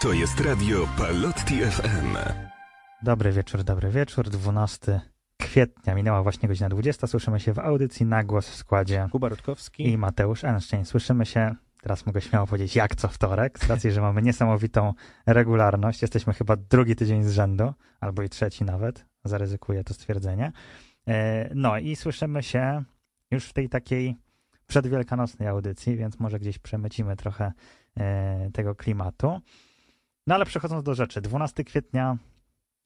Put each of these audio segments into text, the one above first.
To jest radio Palotti FM. Dobry wieczór, dobry wieczór. 12 kwietnia minęła właśnie godzina 20. Słyszymy się w audycji na głos w składzie Kuba Rutkowski. i Mateusz Einstein. Słyszymy się, teraz mogę śmiało powiedzieć, jak co wtorek, z racji, że mamy niesamowitą regularność. Jesteśmy chyba drugi tydzień z rzędu, albo i trzeci nawet. Zaryzykuję to stwierdzenie. E, No i słyszymy się już w tej takiej przedwielkanocnej audycji, więc może gdzieś przemycimy trochę e, tego klimatu. No ale przechodząc do rzeczy, 12 kwietnia,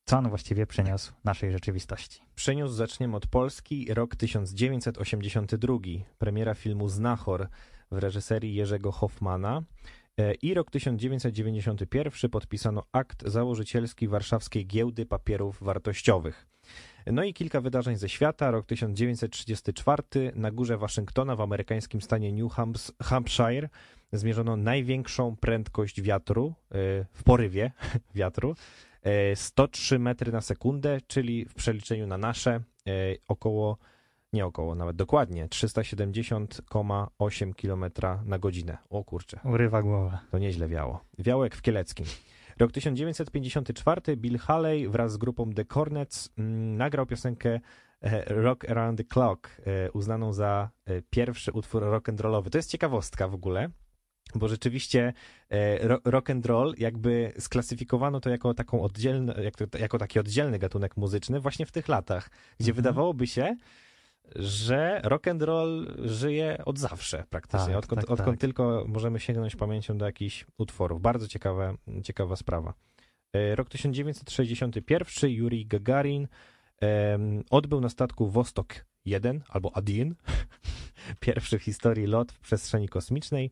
co on właściwie przyniósł naszej rzeczywistości? Przeniósł zaczniemy od Polski, rok 1982. Premiera filmu Znachor w reżyserii Jerzego Hoffmana. E, I rok 1991 podpisano akt założycielski Warszawskiej Giełdy Papierów Wartościowych. No i kilka wydarzeń ze świata. Rok 1934 na górze Waszyngtona w amerykańskim stanie New Hampshire zmierzono największą prędkość wiatru e, w porywie wiatru. e, 103 metry na sekundę, czyli w przeliczeniu na nasze e, około, nie około, nawet dokładnie 370,8 km na godzinę. O kurczę, Urywa głowę. to nieźle wiało. Jak w Kieleckim. Rok 1954 Bill Haley wraz z grupą The Cornets mm, nagrał piosenkę e, Rock Around the Clock, e, uznaną za e, pierwszy utwór rock'n'rollowy. To jest ciekawostka w ogóle, bo rzeczywiście e, ro- rock and roll jakby sklasyfikowano to jako taką oddzielną, jako, taki oddzielny gatunek muzyczny właśnie w tych latach, gdzie Mhm. wydawałoby się, że rock and roll żyje od zawsze praktycznie, Tak, odkąd, tak, odkąd tak. tylko możemy sięgnąć pamięcią do jakichś utworów. Bardzo ciekawe, ciekawa sprawa. E, Rok 1961 Yuri Gagarin em, odbył na statku Vostok 1 albo Adin, pierwszy w historii lot w przestrzeni kosmicznej,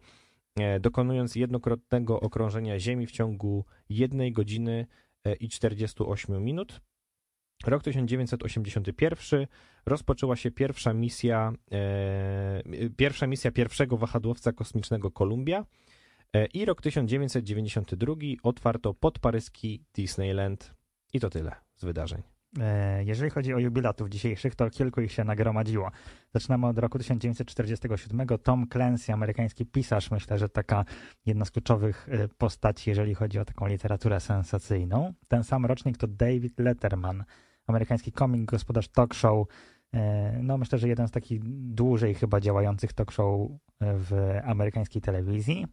dokonując jednokrotnego okrążenia Ziemi w ciągu 1 godziny e, i 48 minut. Rok 1981 rozpoczęła się pierwsza misja, e, pierwsza misja pierwszego wahadłowca kosmicznego Columbia e, i rok 1992 otwarto podparyski Disneyland i to tyle z wydarzeń. E, Jeżeli chodzi o jubilatów dzisiejszych, to kilku ich się nagromadziło. Zaczynamy od roku 1947. Tom Clancy, amerykański pisarz, myślę, że taka jedna z kluczowych e, postaci, jeżeli chodzi o taką literaturę sensacyjną. Ten sam rocznik to David Letterman, amerykański komik, gospodarz talk show. E, No myślę, że jeden z takich dłużej chyba działających talk show w amerykańskiej telewizji.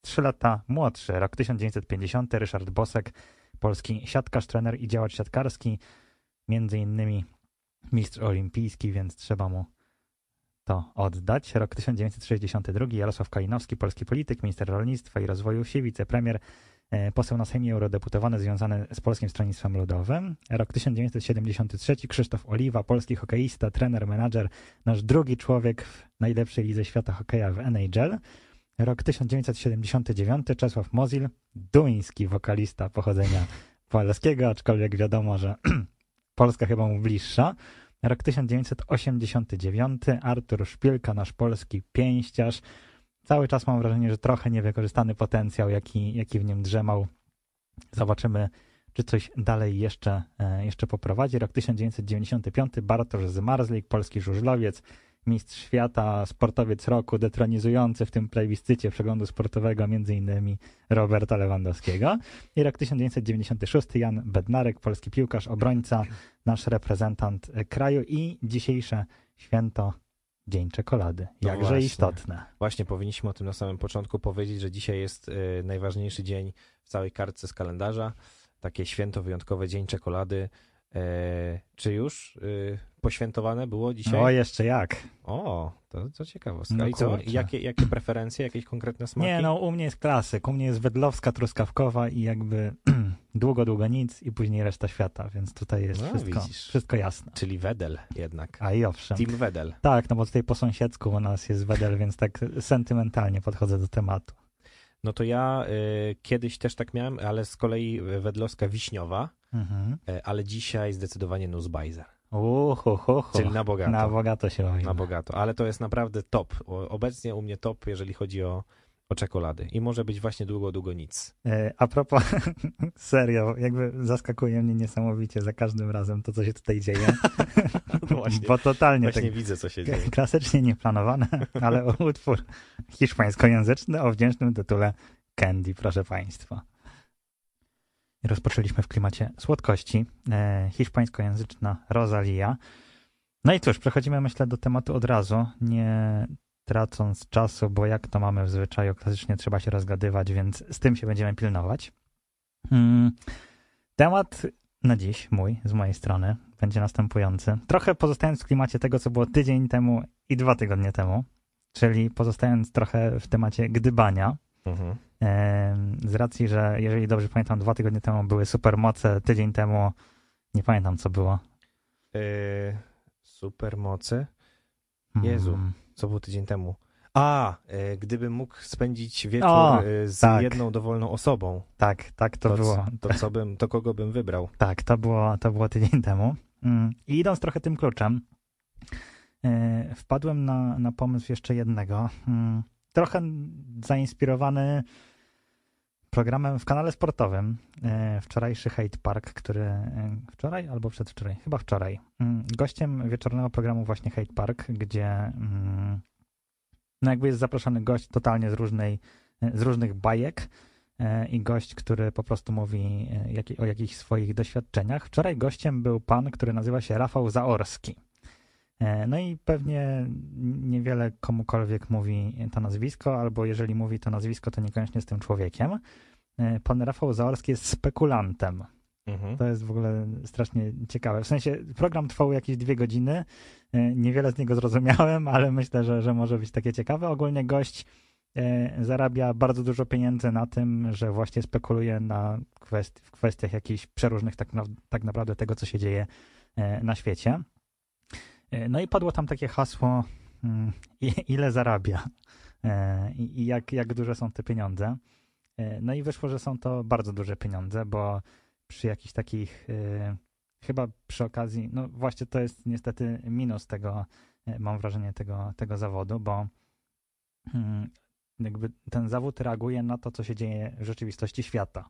Trzy lata młodszy, rok 1950, Ryszard Bosek, polski siatkarz, trener i działacz siatkarski, między innymi mistrz olimpijski, więc trzeba mu to oddać. Rok 1962, Jarosław Kalinowski, polski polityk, minister rolnictwa i rozwoju wsi, wicepremier, e, poseł na Sejmie, eurodeputowany związany z Polskim Stronnictwem Ludowym. Rok 1973, Krzysztof Oliwa, polski hokeista, trener, menadżer, nasz drugi człowiek w najlepszej lidze świata hokeja w NHL. Rok 1979, Czesław Mozil, duński wokalista pochodzenia polskiego, aczkolwiek wiadomo, że Polska chyba mu bliższa. Rok 1989, Artur Szpilka, nasz polski pięściarz. Cały czas mam wrażenie, że trochę niewykorzystany potencjał, jaki, jaki w nim drzemał. Zobaczymy, czy coś dalej jeszcze, e, jeszcze poprowadzi. Rok 1995, Bartosz Zmarzlik, polski żużlowiec, mistrz świata, sportowiec roku, detronizujący w tym plebiscycie przeglądu sportowego między innymi Roberta Lewandowskiego. I rok 1996, Jan Bednarek, polski piłkarz, obrońca, nasz reprezentant kraju i dzisiejsze święto Dzień Czekolady. No Jakże właśnie. istotne. Właśnie powinniśmy o tym na samym początku powiedzieć, że dzisiaj jest e, najważniejszy dzień w całej kartce z kalendarza. Takie święto wyjątkowe, Dzień Czekolady. E, czy już e, poświętowane było dzisiaj? O, jeszcze jak. O, to, to ciekawostka. No I co? Jakie, jakie preferencje, jakieś konkretne smaki? Nie, no u mnie jest klasyk. U mnie jest wedlowska, truskawkowa i jakby długo, długo nic i później reszta świata, więc tutaj jest No, wszystko, widzisz. wszystko jasne. Czyli Wedel jednak. A i owszem. Team Wedel. Tak, no bo tutaj po sąsiedzku u nas jest wedel, więc tak sentymentalnie podchodzę do tematu. No to ja y, kiedyś też tak miałem, ale z kolei wedlowska wiśniowa, Mhm. y, ale dzisiaj zdecydowanie Nussbeiser. Uhu, hu, hu. Czyli na bogato. Na bogato się robi. Na bogato, ale to jest naprawdę top. Obecnie u mnie top, jeżeli chodzi o, o czekolady. I może być właśnie długo, długo nic. E, A propos, serio, jakby zaskakuje mnie niesamowicie za każdym razem to, co się tutaj dzieje. No właśnie, Bo totalnie właśnie tak widzę, co się dzieje. klasycznie nieplanowane, ale utwór hiszpańskojęzyczny o wdzięcznym tytule Candy, proszę Państwa. Rozpoczęliśmy w klimacie słodkości. E, hiszpańskojęzyczna Rosalia. No i cóż, przechodzimy myślę do tematu od razu, nie tracąc czasu, bo jak to mamy w zwyczaju, klasycznie trzeba się rozgadywać, więc z tym się będziemy pilnować. Hmm. Temat na dziś, mój, z mojej strony, będzie następujący. Trochę pozostając w klimacie tego, co było tydzień temu i dwa tygodnie temu, czyli pozostając trochę w temacie gdybania. Mhm. Z racji, że jeżeli dobrze pamiętam, dwa tygodnie temu były supermoce, tydzień temu nie pamiętam, co było. Yy, supermoce? Jezu, hmm. Co było tydzień temu? A, e, gdybym mógł spędzić wieczór o, e, z tak. jedną dowolną osobą. Tak, tak to, to było. To, co bym, to kogo bym wybrał? Tak, to było, to było tydzień temu. Mm. I idąc trochę tym kluczem, e, wpadłem na, na pomysł jeszcze jednego. Mm. Trochę zainspirowany programem w kanale sportowym. Wczorajszy Hate Park, który wczoraj albo przedwczoraj, chyba wczoraj. Mm. Gościem wieczornego programu właśnie Hate Park, gdzie no jakby jest zaproszony gość totalnie z, różnej, z różnych bajek e, i gość, który po prostu mówi e, o jakichś swoich doświadczeniach. Wczoraj gościem był pan, który nazywa się Rafał Zaorski. E, no i pewnie niewiele komukolwiek mówi to nazwisko, albo jeżeli mówi to nazwisko, to niekoniecznie z tym człowiekiem. Pan Rafał Zaorski jest spekulantem. Mhm. To jest w ogóle strasznie ciekawe. W sensie program trwał jakieś dwie godziny. E, niewiele z niego zrozumiałem, ale myślę, że, że może być takie ciekawe. Ogólnie gość e, zarabia bardzo dużo pieniędzy na tym, że właśnie spekuluje na kwest w kwestiach jakichś przeróżnych tak, na tak naprawdę tego, co się dzieje e, na świecie. No i padło tam takie hasło, mm, ile zarabia i jak, jak duże są te pieniądze. No i wyszło, że są to bardzo duże pieniądze, bo przy jakichś takich, y, chyba przy okazji, no właśnie to jest niestety minus tego, y, mam wrażenie, tego, tego zawodu, bo mm, jakby ten zawód reaguje na to, co się dzieje w rzeczywistości świata.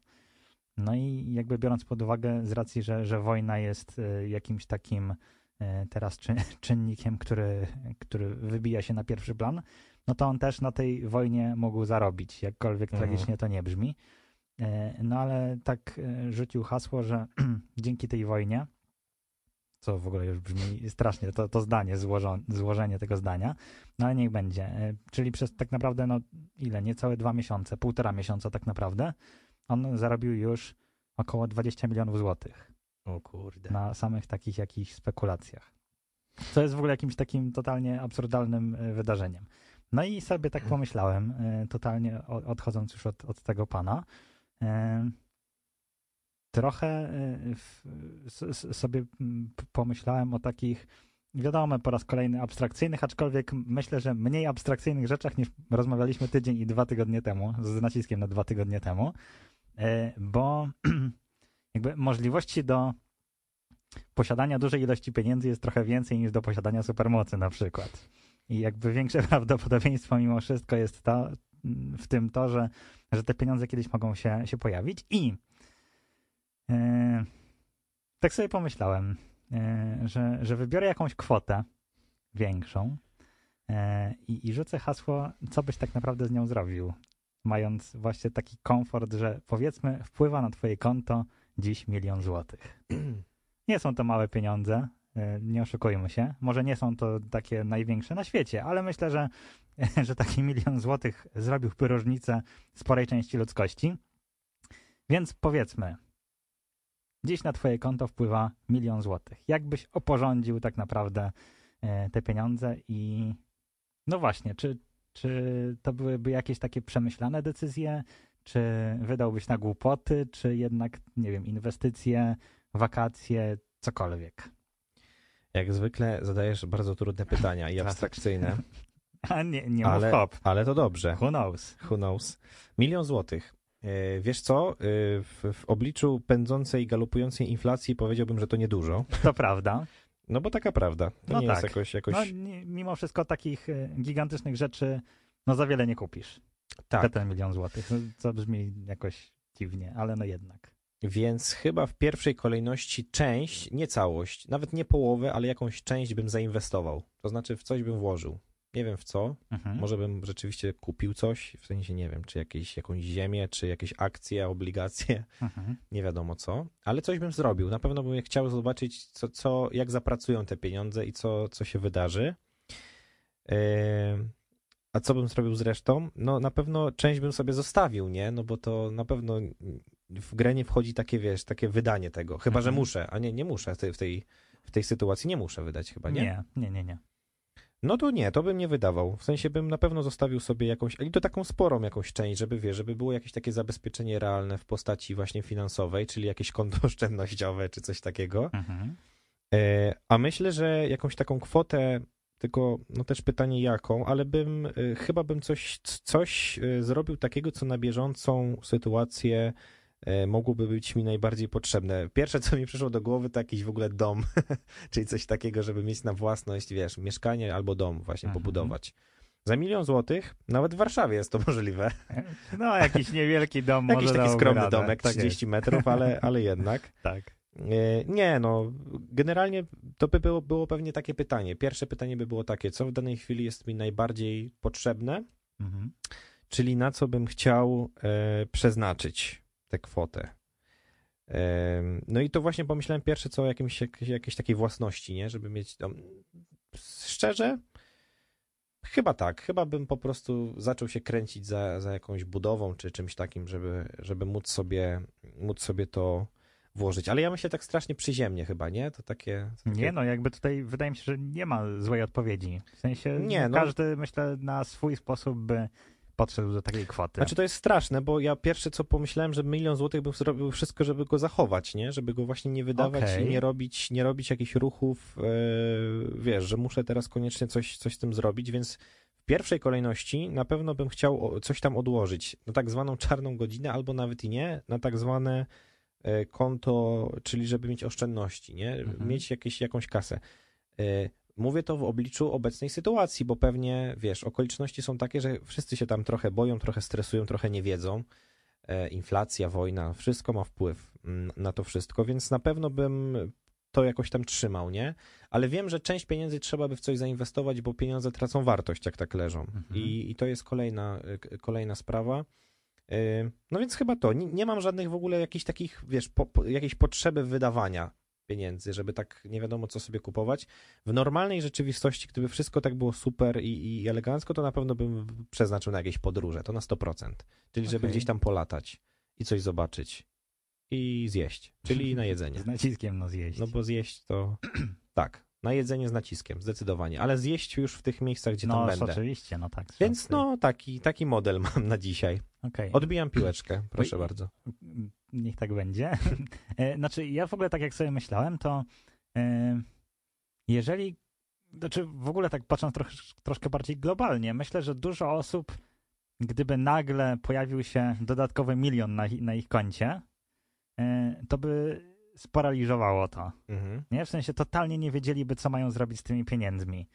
No i jakby biorąc pod uwagę z racji, że, że wojna jest jakimś takim teraz czynnikiem, który, który wybija się na pierwszy plan, no to on też na tej wojnie mógł zarobić, jakkolwiek mhm. tragicznie to nie brzmi. E, no ale tak e, rzucił hasło, że dzięki tej wojnie, co w ogóle już brzmi strasznie, to, to zdanie, złożo, złożenie tego zdania, no ale niech będzie. E, czyli przez tak naprawdę, no ile, niecałe dwa miesiące, półtora miesiąca tak naprawdę, on zarobił już około 20 milionów złotych. O kurde. Na samych takich jakichś spekulacjach. Co jest w ogóle jakimś takim totalnie absurdalnym wydarzeniem. No i sobie tak pomyślałem, totalnie odchodząc już od, od tego pana, trochę e, sobie pomyślałem o takich, wiadomo, po raz kolejny abstrakcyjnych, aczkolwiek myślę, że mniej abstrakcyjnych rzeczach niż rozmawialiśmy tydzień i dwa tygodnie temu, z naciskiem na dwa tygodnie temu, e, bo jakby możliwości do posiadania dużej ilości pieniędzy jest trochę więcej niż do posiadania supermocy na przykład. I jakby większe prawdopodobieństwo mimo wszystko jest to, w tym to, że, że te pieniądze kiedyś mogą się, się pojawić. I yy, tak sobie pomyślałem, yy, że, że wybiorę jakąś kwotę większą yy, i, i rzucę hasło, co byś tak naprawdę z nią zrobił, mając właśnie taki komfort, że powiedzmy wpływa na twoje konto dziś milion złotych. Nie są to małe pieniądze, nie oszukujmy się. Może nie są to takie największe na świecie, ale myślę, że że taki milion złotych zrobiłby różnicę sporej części ludzkości. Więc powiedzmy, dziś na twoje konto wpływa milion złotych. Jakbyś oporządził tak naprawdę e, te pieniądze i no właśnie, czy, czy to byłyby jakieś takie przemyślane decyzje, czy wydałbyś na głupoty, czy jednak, nie wiem, inwestycje, wakacje, cokolwiek? Jak zwykle zadajesz bardzo trudne pytania i abstrakcyjne. A nie, nie ale, hop. Ale to dobrze. Who knows? Who knows? Milion złotych. E, wiesz co? E, w, w obliczu pędzącej, galopującej inflacji powiedziałbym, że to niedużo. To prawda. No bo taka prawda. To no nie tak. jest jakoś... jakoś... No, mimo wszystko takich e, gigantycznych rzeczy no za wiele nie kupisz. Tak. Za ten milion złotych. No, co brzmi jakoś dziwnie, ale no jednak. Więc chyba w pierwszej kolejności część, nie całość, nawet nie połowę, ale jakąś część bym zainwestował. To znaczy w coś bym włożył nie wiem w co. Mhm. Może bym rzeczywiście kupił coś, w sensie nie wiem, czy jakieś, jakąś ziemię, czy jakieś akcje, obligacje, Mhm. nie wiadomo co, ale coś bym zrobił. Na pewno bym chciał zobaczyć, co, co, jak zapracują te pieniądze i co, co się wydarzy. Yy, A co bym zrobił z resztą? No na pewno część bym sobie zostawił, nie? No bo to na pewno w grę nie wchodzi takie, wiesz, takie wydanie tego. Chyba, że Mhm. muszę, a nie, nie muszę w tej, w tej, sytuacji, nie muszę wydać chyba, nie? Nie, nie, nie, nie. No to nie, to bym nie wydawał. W sensie bym na pewno zostawił sobie jakąś, i to taką sporą jakąś część, żeby wiesz, żeby było jakieś takie zabezpieczenie realne w postaci właśnie finansowej, czyli jakieś konto oszczędnościowe czy coś takiego. Mhm. E, a myślę, że jakąś taką kwotę, tylko no też pytanie jaką, ale bym, e, chyba bym coś, coś e, zrobił takiego, co na bieżącą sytuację e, mogłoby być mi najbardziej potrzebne. Pierwsze, co mi przyszło do głowy, to jakiś w ogóle dom, czyli coś takiego, żeby mieć na własność, wiesz, mieszkanie albo dom właśnie Mhm. pobudować. Za milion złotych, nawet w Warszawie jest to możliwe. No, jakiś niewielki dom Jakiś taki skromny radę. domek, Tak 30 metrów, ale, ale jednak. Jest. Tak. E, Nie, no, generalnie to by było, było pewnie takie pytanie. Pierwsze pytanie by było takie, co w danej chwili jest mi najbardziej potrzebne, Mhm. czyli na co bym chciał e, przeznaczyć tę kwotę. No i to właśnie pomyślałem pierwsze co o jakimś, jakiejś, takiej własności, nie? Żeby mieć tam... Szczerze? Chyba tak. Chyba bym po prostu zaczął się kręcić za, za jakąś budową czy czymś takim, żeby, żeby móc sobie, móc sobie to włożyć. Ale ja myślę tak strasznie przyziemnie chyba, nie? To takie... To takie... Nie, no jakby tutaj wydaje mi się, że nie ma złej odpowiedzi. W sensie Nie, no. każdy, myślę, na swój sposób by podszedł do takiej kwoty. Znaczy to jest straszne, bo ja pierwsze co pomyślałem, że milion złotych bym zrobił wszystko, żeby go zachować, nie? Żeby go właśnie nie wydawać Okej. i nie robić, nie robić jakichś ruchów, e, wiesz, że muszę teraz koniecznie coś, coś z tym zrobić, więc w pierwszej kolejności na pewno bym chciał coś tam odłożyć, na tak zwaną czarną godzinę, albo nawet i nie, na tak zwane e, konto, czyli żeby mieć oszczędności, nie? Mhm. Mieć jakieś, jakąś kasę. Mówię to w obliczu obecnej sytuacji, bo pewnie, wiesz, okoliczności są takie, że wszyscy się tam trochę boją, trochę stresują, trochę nie wiedzą. E, inflacja, wojna, wszystko ma wpływ mm, na to wszystko, więc na pewno bym to jakoś tam trzymał, nie? Ale wiem, że część pieniędzy trzeba by w coś zainwestować, bo pieniądze tracą wartość, jak tak leżą. Mhm. I, I to jest kolejna, kolejna sprawa. E, No więc chyba to. Nie, nie mam żadnych w ogóle jakichś takich, wiesz, po, po, jakiejś potrzeby wydawania pieniędzy, żeby tak nie wiadomo co sobie kupować. W normalnej rzeczywistości, gdyby wszystko tak było super i, i elegancko, to na pewno bym przeznaczył na jakieś podróże, to na 100%. Czyli żeby Okej. gdzieś tam polatać i coś zobaczyć i zjeść, czyli na jedzenie. Z naciskiem no zjeść. No bo zjeść to tak, na jedzenie z naciskiem, zdecydowanie, ale zjeść już w tych miejscach, gdzie no tam będę. oczywiście, no tak. Więc no, taki, taki model mam na dzisiaj. Okej. Odbijam piłeczkę, proszę Oj. bardzo. Niech tak będzie. E, znaczy, ja w ogóle tak jak sobie myślałem, to e, jeżeli, znaczy w ogóle tak patrząc troch, troszkę bardziej globalnie, myślę, że dużo osób, gdyby nagle pojawił się dodatkowy milion na, ich- na ich koncie, e, to by sparaliżowało to. Mhm. Nie? W sensie totalnie nie wiedzieliby, co mają zrobić z tymi pieniędzmi.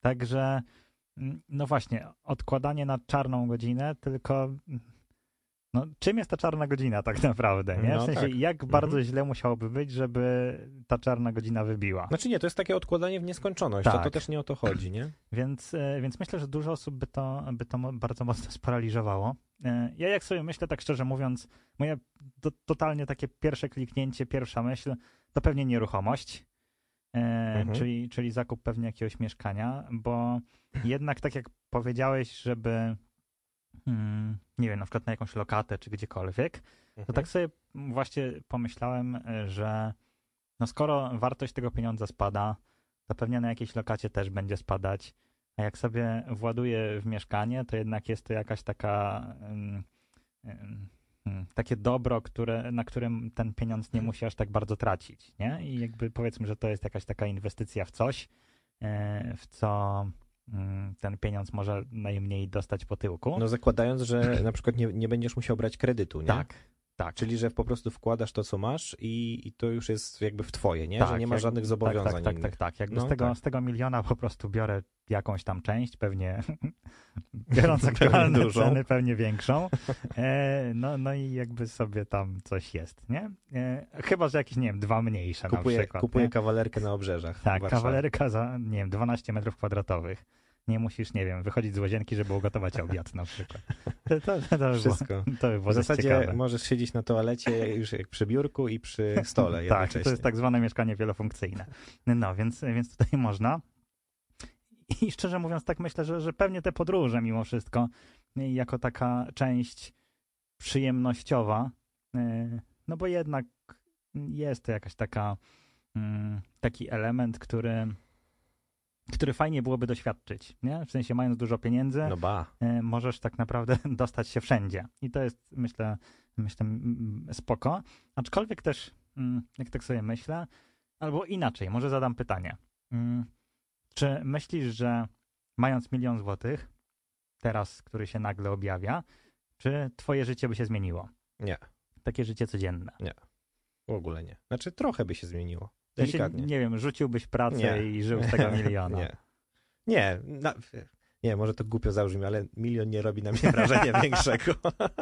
Także, mm, no właśnie, odkładanie na czarną godzinę, tylko. No, czym jest ta czarna godzina tak naprawdę? Nie? No w sensie, tak. jak bardzo źle musiałoby być, żeby ta czarna godzina wybiła. Znaczy nie, to jest takie odkładanie w nieskończoność, to, to Tak. też nie o to chodzi, nie? Więc, e, więc myślę, że dużo osób by to, by to bardzo mocno sparaliżowało. E, Ja jak sobie myślę, tak szczerze mówiąc, moje to, totalnie takie pierwsze kliknięcie, pierwsza myśl, to pewnie nieruchomość, e, Mhm. czyli, czyli zakup pewnie jakiegoś mieszkania, bo jednak tak jak powiedziałeś, żeby mm, nie wiem, na przykład na jakąś lokatę czy gdziekolwiek, to Mhm. tak sobie właśnie pomyślałem, e, że no skoro wartość tego pieniądza spada, to pewnie na jakiejś lokacie też będzie spadać. A jak sobie właduję w mieszkanie, to jednak jest to jakaś taka em, takie dobro, które, na którym ten pieniądz nie musi aż tak bardzo tracić, nie? I jakby powiedzmy, że to jest jakaś taka inwestycja w coś, e, w co ten pieniądz może najmniej dostać po tyłku. No zakładając, że na przykład nie, nie będziesz musiał brać kredytu, nie? tak, tak. Czyli, że po prostu wkładasz to, co masz i, i to już jest jakby w twoje, nie? że Tak, nie ma jak- żadnych tak, zobowiązań Tak, tak, innych. tak, tak. Jakby No, z, tego, tak. z tego miliona po prostu biorę jakąś tam część, pewnie biorąc aktualne dużą. ceny, pewnie większą. E, no, no i jakby sobie tam coś jest, nie? E, chyba, że jakieś, nie wiem, dwa mniejsze na Kupuję, przykład. kupuję nie? kawalerkę na obrzeżach Tak, kawalerka za, nie wiem, 12 metrów kwadratowych. Nie musisz, nie wiem, wychodzić z łazienki, żeby ugotować obiad na przykład. To, to, to, by Wszystko. Było, by było W zasadzie ciekawe. możesz siedzieć na toalecie już jak przy biurku i przy stole Tak, to jest tak zwane mieszkanie wielofunkcyjne. No, więc, więc tutaj można. I szczerze mówiąc, tak myślę, że, że pewnie te podróże mimo wszystko, jako taka część przyjemnościowa, y, no bo jednak jest to jakaś taka, mm, taki element, który, który fajnie byłoby doświadczyć, nie? W sensie mając dużo pieniędzy, No ba. e, możesz tak naprawdę dostać się wszędzie. I to jest, myślę, myślę spoko. Aczkolwiek też, mm, jak tak sobie myślę, albo inaczej, może zadam pytanie. Mm, Czy myślisz, że mając milion złotych, teraz, który się nagle objawia, czy twoje życie by się zmieniło? Nie. Takie życie codzienne. W ogóle nie. Znaczy trochę by się zmieniło. Delikatnie. nie wiem, rzuciłbyś pracę Nie. i żył z tego miliona. Nie. Nie. Na, nie, może to głupio zabrzmi, ale milion nie robi na mnie wrażenia większego.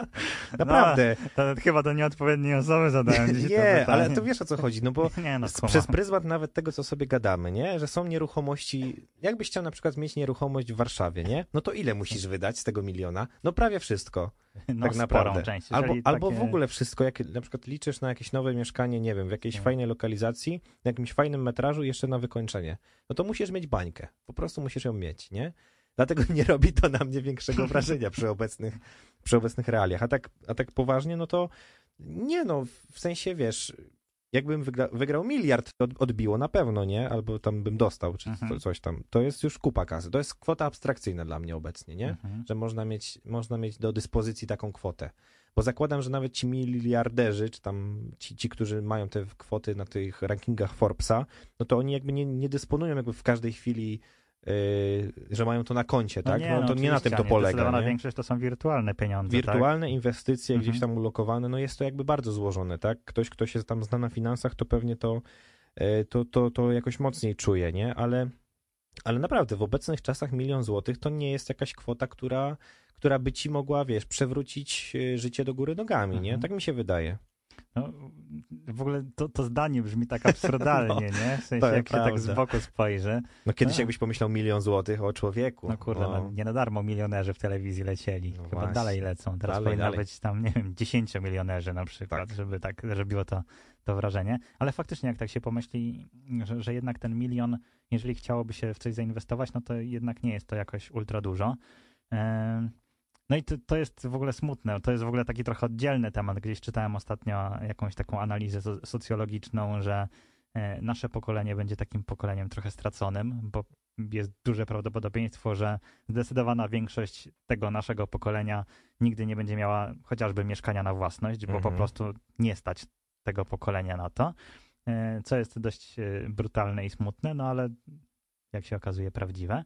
Naprawdę. To chyba do nieodpowiedniej osoby zadałem to nie, ale to wiesz o co chodzi, no bo Nie, no, przez pryzmat nawet tego, co sobie gadamy, nie? Że są nieruchomości. Jakbyś chciał na przykład mieć nieruchomość w Warszawie, nie? No to ile musisz wydać z tego miliona? No prawie wszystko. no, tak sporą naprawdę. część. Albo, Jeżeli albo takie- w ogóle wszystko, jak na przykład liczysz na jakieś nowe mieszkanie, nie wiem, w jakiejś Nie. fajnej lokalizacji, na jakimś fajnym metrażu jeszcze na wykończenie, no to musisz mieć bańkę. Po prostu musisz ją mieć, nie? Dlatego nie robi to na mnie większego wrażenia przy obecnych, przy obecnych realiach. A tak, a tak poważnie, no to nie no, w sensie, wiesz, jakbym wygra, wygrał miliard, to od- odbiło na pewno, nie? Albo tam bym dostał, czy Mhm. co, coś tam. To jest już kupa kasy. To jest kwota abstrakcyjna dla mnie obecnie, nie? Mhm. że można mieć, można mieć do dyspozycji taką kwotę. Bo zakładam, że nawet ci miliarderzy, czy tam ci, ci którzy mają te kwoty na tych rankingach Forbesa, no to oni jakby nie, nie dysponują jakby w każdej chwili, yy, że mają to na koncie, tak? No, to nie na tym to polega. Zdecydowana Nie? większość to są wirtualne pieniądze, Wirtualne inwestycje Mhm. gdzieś tam ulokowane, no jest to jakby bardzo złożone, tak? Ktoś, kto się tam zna na finansach, to pewnie to, yy, to, to, to jakoś mocniej czuje, nie? Ale, ale naprawdę w obecnych czasach milion złotych to nie jest jakaś kwota, która, która by ci mogła, wiesz, przewrócić yy, życie do góry nogami, nie? Mhm. Tak mi się wydaje. No, w ogóle to, to zdanie brzmi tak absurdalnie, No, nie? W sensie, jak się tak z prawda. boku spojrzy. No kiedyś Tak. jakbyś pomyślał milion złotych o człowieku. No kurde, no, nie na darmo milionerzy w telewizji lecieli. No Chyba właśnie. dalej lecą. Teraz Dalej, powinno dalej. być tam, nie wiem, dziesięciomilionerzy na przykład, Tak. żeby tak robiło to, to wrażenie. Ale faktycznie, jak tak się pomyśli, że, że jednak ten milion, jeżeli chciałoby się w coś zainwestować, no to jednak nie jest to jakoś ultra dużo. Em, No i to, to jest w ogóle smutne. To jest w ogóle taki trochę oddzielny temat. Gdzieś czytałem ostatnio jakąś taką analizę so- socjologiczną, że e, nasze pokolenie będzie takim pokoleniem trochę straconym, bo jest duże prawdopodobieństwo, że zdecydowana większość tego naszego pokolenia nigdy nie będzie miała chociażby mieszkania na własność, bo po Mhm. prostu nie stać tego pokolenia na to, e, co jest dość e, brutalne i smutne, no ale jak się okazuje prawdziwe.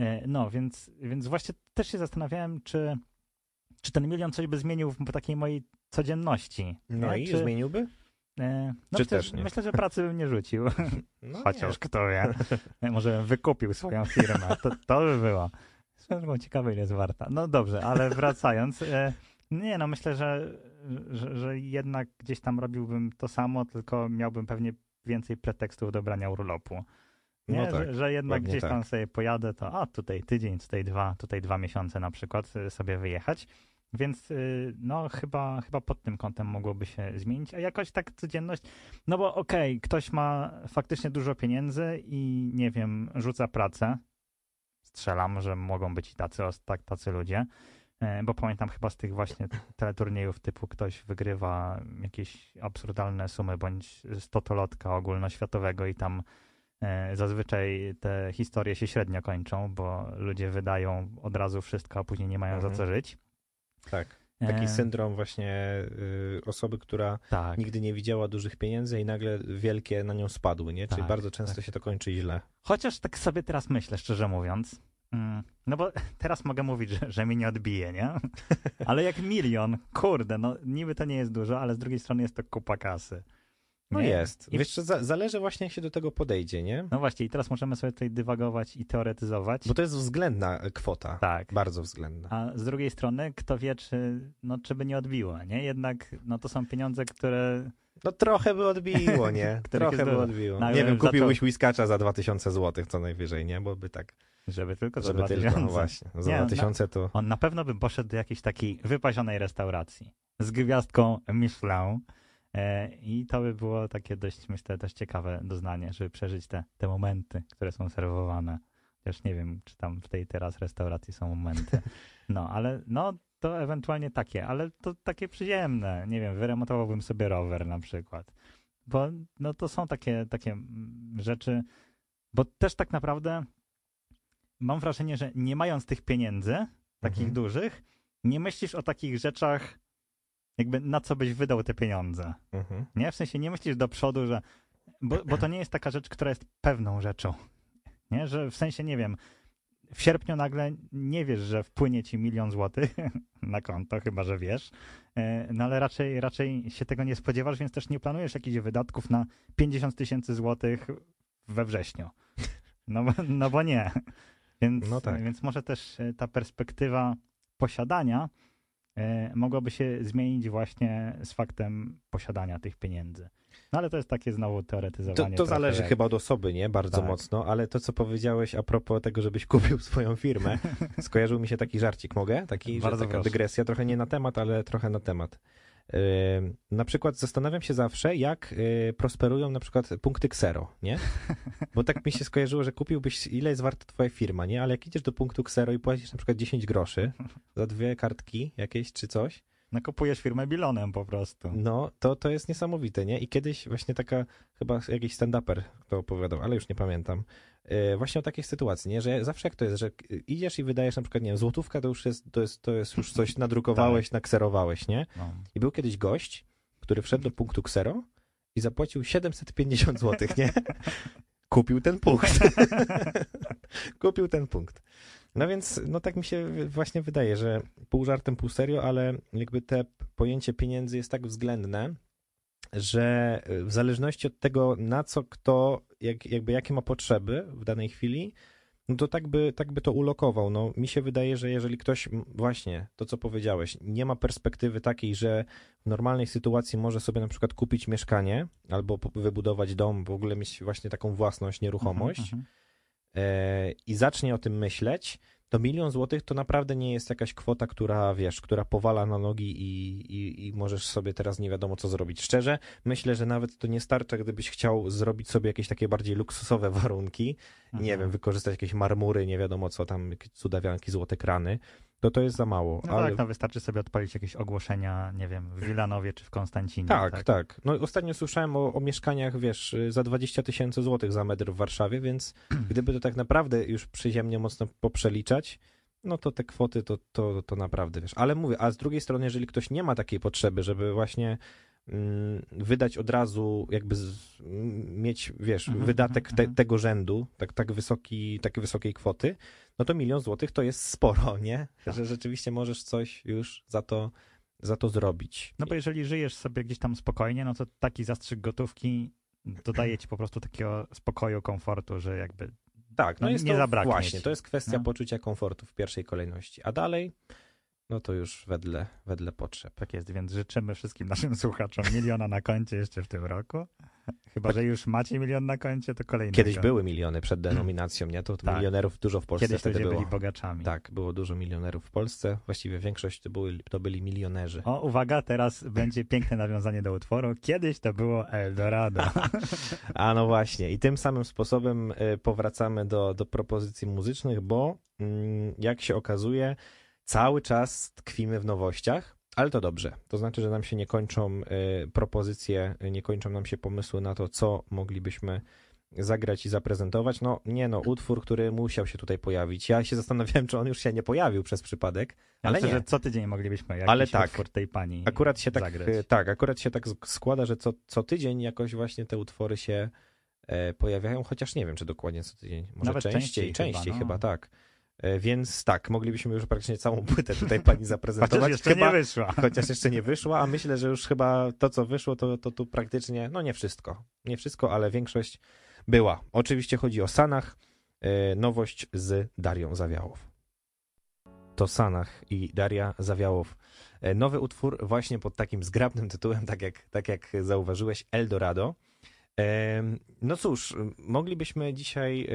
E, No, więc, więc właśnie też się zastanawiałem, czy, czy ten milion coś by zmienił w takiej mojej codzienności. No nie? i czy, zmieniłby? e, No czy myślę, też nie? myślę, że pracy bym nie rzucił. No Chociaż nie. kto wie. Może bym wykupił swoją firmę. To, to by było. Drogą ciekawe, ile jest warta. No dobrze, ale wracając. E, nie, no myślę, że, że, że jednak gdzieś tam robiłbym to samo, tylko miałbym pewnie więcej pretekstów do brania urlopu. Nie, No tak. że, że jednak gdzieś tam tak. sobie pojadę, to a tutaj tydzień, tutaj dwa, tutaj dwa miesiące na przykład y, sobie wyjechać. Więc y, no chyba, chyba pod tym kątem mogłoby się zmienić. A jakoś tak codzienność, no bo okej, ktoś ma faktycznie dużo pieniędzy i nie wiem, rzuca pracę. Strzelam, że mogą być i tacy, tak, tacy ludzie. E, Bo pamiętam chyba z tych właśnie teleturniejów typu ktoś wygrywa jakieś absurdalne sumy bądź stotolotka ogólnoświatowego i tam zazwyczaj te historie się średnio kończą, bo ludzie wydają od razu wszystko, a później nie mają za Mhm. co żyć. Tak. Taki E, syndrom właśnie y, osoby, która Tak. nigdy nie widziała dużych pieniędzy i nagle wielkie na nią spadły, nie? Czyli Tak, bardzo często tak. się to kończy źle. Chociaż tak sobie teraz myślę, szczerze mówiąc. Mm, No bo teraz mogę mówić, że, że mi nie odbije, nie? Ale jak milion, kurde, no niby to nie jest dużo, ale z drugiej strony jest to kupa kasy. No Nie? jest. I- Wiesz, za, zależy właśnie jak się do tego podejdzie, nie? No właśnie, i teraz możemy sobie tutaj dywagować i teoretyzować. Bo to jest względna e, kwota. Tak. Bardzo względna. A z drugiej strony, kto wie, czy, no, czy by nie odbiło, nie? Jednak no, to są pieniądze, które No trochę by odbiło, nie? Trochę by odbiło. No, nie wiem, zaczął- kupiłbyś whiskacza za 2000 zł co najwyżej, nie? Bo by tak, Żeby tylko za żeby tylko, 2000. no właśnie, za Nie, no, 2000 to... On na pewno by poszedł do jakiejś takiej wypazionej restauracji z gwiazdką Michelin i to by było takie dość, myślę, też ciekawe doznanie, żeby przeżyć te, te momenty, które są serwowane. Chociaż nie wiem, czy tam w tej teraz restauracji są momenty. No, ale no, to ewentualnie takie, ale to takie przyziemne. Nie wiem, wyremontowałbym sobie rower na przykład. Bo no, to są takie, takie mm, rzeczy, bo też tak naprawdę mam wrażenie, że nie mając tych pieniędzy, takich Mhm. dużych, nie myślisz o takich rzeczach, jakby na co byś wydał te pieniądze. Mhm. Nie? W sensie nie myślisz do przodu, że. Bo, bo to nie jest taka rzecz, która jest pewną rzeczą. Nie? Że w sensie, nie wiem, w sierpniu nagle nie wiesz, że wpłynie ci milion złotych na konto, chyba że wiesz. E, No ale raczej, raczej się tego nie spodziewasz, więc też nie planujesz jakichś wydatków na 50 tysięcy złotych we wrześniu. No, bo- no bo nie. Więc, No tak. więc może też e, ta perspektywa posiadania e, mogłaby się zmienić właśnie z faktem posiadania tych pieniędzy. No ale to jest takie znowu To, teoretyzowanie. to trochę zależy jak- chyba od osoby, nie? Bardzo Tak. mocno, ale to, co powiedziałeś a propos tego, żebyś kupił swoją firmę, skojarzył mi się taki żarcik, mogę? Taki, Bardzo taka proszę. dygresja, trochę nie na temat, ale trochę na temat. Na przykład zastanawiam się zawsze, jak y, prosperują na przykład punkty Xero, nie? Bo tak mi się skojarzyło, że kupiłbyś, ile jest warta twoja firma, nie? Ale jak idziesz do punktu Xero i płacisz na przykład 10 groszy za dwie kartki jakieś czy coś, No kupujesz firmę bilonem po prostu. no, to, to jest niesamowite, nie? I kiedyś właśnie taka, chyba jakiś stand-uper to opowiadał, ale już nie pamiętam, właśnie o takiej sytuacji, nie? Że zawsze jak to jest, że idziesz i wydajesz na przykład, nie wiem, złotówka to już jest, to jest, to jest już coś nadrukowałeś, nakserowałeś, nie? No. I był kiedyś gość, który wszedł do punktu ksero i zapłacił 750 zł, nie? Kupił ten punkt. Kupił ten punkt. No więc, no tak mi się właśnie wydaje, że pół żartem, pół serio, ale jakby te pojęcie pieniędzy jest tak względne, że w zależności od tego, na co kto, jak, jakby jakie ma potrzeby w danej chwili, no to tak by, tak by to ulokował. No, mi się wydaje, że jeżeli ktoś, właśnie to co powiedziałeś, nie ma perspektywy takiej, że w normalnej sytuacji może sobie na przykład kupić mieszkanie albo wybudować dom, w ogóle mieć właśnie taką własność, nieruchomość Mhm, mhm. e, i zacznie o tym myśleć, to milion złotych to naprawdę nie jest jakaś kwota, która, wiesz, która powala na nogi i, i, i możesz sobie teraz nie wiadomo co zrobić. Szczerze, myślę, że nawet to nie starcza, gdybyś chciał zrobić sobie jakieś takie bardziej luksusowe warunki, nie Mhm. wiem, wykorzystać jakieś marmury, nie wiadomo co tam, cudawianki, złote krany, to to jest za mało. No ale... tak, no wystarczy sobie odpalić jakieś ogłoszenia, nie wiem, w Wilanowie czy w Konstancinie. Tak, tak, No ostatnio słyszałem o, o mieszkaniach, wiesz, za 20 tysięcy złotych za metr w Warszawie, więc gdyby to tak naprawdę już przyziemnie mocno poprzeliczać, no to te kwoty to, to, to naprawdę, wiesz. Ale mówię, a z drugiej strony, jeżeli ktoś nie ma takiej potrzeby, żeby właśnie wydać od razu, jakby z, mieć, wiesz, Mhm, wydatek mhm, te, mhm. tego rzędu, tak, tak wysoki, takiej wysokiej kwoty, no to milion złotych to jest sporo, nie? Tak. Że rzeczywiście możesz coś już za to, za to zrobić. No bo jeżeli żyjesz sobie gdzieś tam spokojnie, no to taki zastrzyk gotówki dodaje ci po prostu takiego spokoju, komfortu, że jakby Tak, no, No jest nie to zabraknie właśnie, ci. to jest kwestia No. poczucia komfortu w pierwszej kolejności, a dalej, no to już wedle, wedle potrzeb. tak jest, więc życzymy wszystkim naszym słuchaczom miliona na koncie jeszcze w tym roku. Chyba, że już macie milion na koncie, to kolejny. Kiedyś były miliony przed denominacją, nie? To Tak. milionerów dużo w Polsce Kiedyś wtedy było. byli bogaczami. Tak, było dużo milionerów w Polsce, właściwie większość to byli, to byli milionerzy. O, uwaga, teraz będzie piękne nawiązanie do utworu. Kiedyś to było Eldorado. A no właśnie, i tym samym sposobem y, powracamy do, do propozycji muzycznych, bo mm, jak się okazuje, cały czas tkwimy w nowościach, ale to dobrze. To znaczy, że nam się nie kończą y, propozycje, nie kończą nam się pomysły na to, co moglibyśmy zagrać i zaprezentować. No nie no, utwór, który musiał się tutaj pojawić. Ja się zastanawiałem, czy on już się nie pojawił przez przypadek, ale Myślę, nie. że co tydzień moglibyśmy jakiś Ale tak. utwór tej pani Akurat się tak, zagrać. tak, akurat się tak sk- składa, że co, co tydzień jakoś właśnie te utwory się e, pojawiają, chociaż nie wiem, czy dokładnie co tydzień. Może Nawet częściej, częściej częściej, chyba, chyba, no. tak. E, więc tak, moglibyśmy już praktycznie całą płytę tutaj pani zaprezentować. Chociaż jeszcze chyba, nie wyszła. chociaż jeszcze nie wyszła, a myślę, że już chyba to, co wyszło, to, to tu praktycznie, no nie wszystko. Nie wszystko, ale większość była. Oczywiście chodzi o Sanach, e, nowość z Darią Zawiałow. to Sanach i Daria Zawiałow. E, Nowy utwór właśnie pod takim zgrabnym tytułem, tak jak, tak jak zauważyłeś, Eldorado. No cóż, moglibyśmy dzisiaj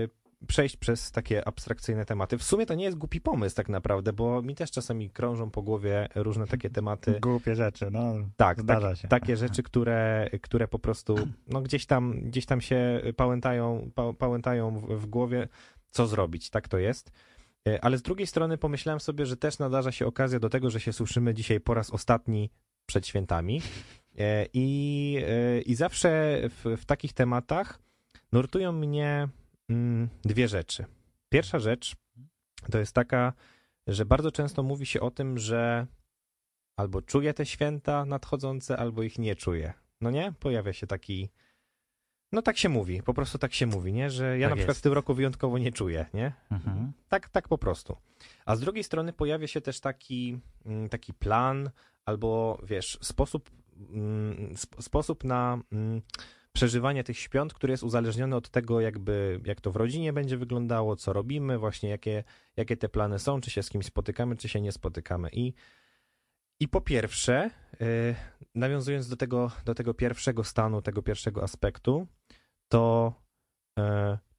przejść przez takie abstrakcyjne tematy. W sumie to nie jest głupi pomysł tak naprawdę, bo mi też czasami krążą po głowie różne takie tematy. Głupie rzeczy, no. Tak, Zdarza tak się. takie rzeczy, które, które po prostu no, gdzieś, tam, gdzieś tam się pałętają, pa, pałętają w, w głowie, co zrobić, tak to jest. E, Ale z drugiej strony pomyślałem sobie, że też nadarza się okazja do tego, że się słyszymy dzisiaj po raz ostatni przed świętami. E, I, e, i zawsze w, w takich tematach nurtują mnie dwie rzeczy. Pierwsza rzecz to jest taka, że bardzo często mówi się o tym, że albo czuję te święta nadchodzące, albo ich nie czuję. No nie? Pojawia się taki. No tak się mówi, po prostu tak się mówi, nie? Że ja Tak na przykład jest. w tym roku wyjątkowo nie czuję, nie? Mhm. Tak, tak po prostu. A z drugiej strony pojawia się też taki, mm, taki plan, albo wiesz, sposób, mm, sp- sposób na mm, przeżywanie tych świąt, który jest uzależniony od tego, jakby, jak to w rodzinie będzie wyglądało, co robimy, właśnie jakie, jakie te plany są, czy się z kimś spotykamy, czy się nie spotykamy. I, i po pierwsze, y, nawiązując do tego, do tego pierwszego stanu, tego pierwszego aspektu, to y,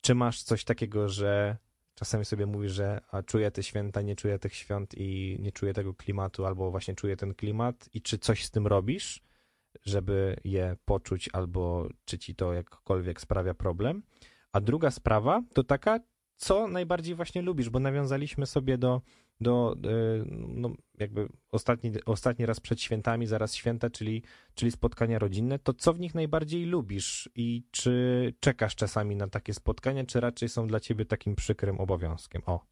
czy masz coś takiego, że czasami sobie mówisz, że a czuję te święta, nie czuję tych świąt i nie czuję tego klimatu, albo właśnie czuję ten klimat i czy coś z tym robisz, żeby je poczuć, albo czy ci to jakkolwiek sprawia problem. A druga sprawa to taka, co najbardziej właśnie lubisz, bo nawiązaliśmy sobie do, do y, no, jakby ostatni, ostatni raz przed świętami, zaraz święta, czyli, czyli spotkania rodzinne, to co w nich najbardziej lubisz i czy czekasz czasami na takie spotkania, czy raczej są dla ciebie takim przykrym obowiązkiem? O,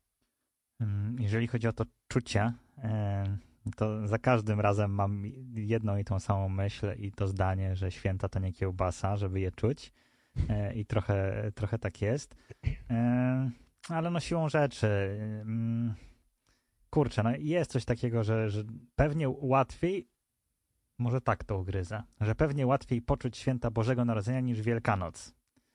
Mm, Jeżeli chodzi o to czucie, e, to za każdym razem mam jedną i tą samą myśl i to zdanie, że święta to nie kiełbasa, żeby je czuć. E, I trochę, trochę tak jest. E, Ale no siłą rzeczy. mm, Kurczę, no jest coś takiego, że, że pewnie łatwiej, może tak to ugryzę, że pewnie łatwiej poczuć święta Bożego Narodzenia niż Wielkanoc.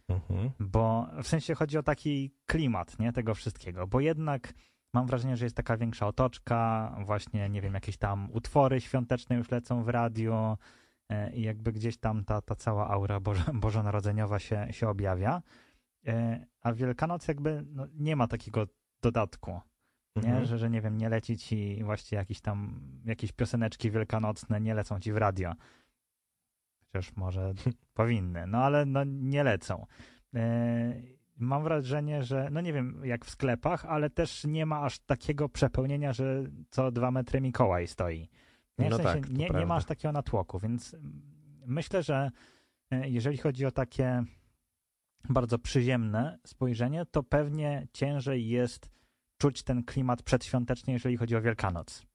mhm. Bo w sensie chodzi o taki klimat, nie, tego wszystkiego, bo jednak mam wrażenie, że jest taka większa otoczka, właśnie, nie wiem, jakieś tam utwory świąteczne już lecą w radio e, i jakby gdzieś tam ta, ta cała aura bożonarodzeniowa się, się objawia, E, a Wielkanoc jakby no, nie ma takiego dodatku, nie? Mhm. Że, że nie wiem, nie leci ci właśnie jakieś tam, jakieś pioseneczki wielkanocne nie lecą ci w radio. Chociaż może powinny, no ale no nie lecą. Mam wrażenie, że, no nie wiem jak w sklepach, ale też nie ma aż takiego przepełnienia, że co dwa metry Mikołaj stoi. Nie, w No sensie tak, nie, nie ma aż takiego natłoku, więc mm, myślę, że e, jeżeli chodzi o takie bardzo przyziemne spojrzenie, to pewnie ciężej jest czuć ten klimat przedświąteczny, jeżeli chodzi o Wielkanoc.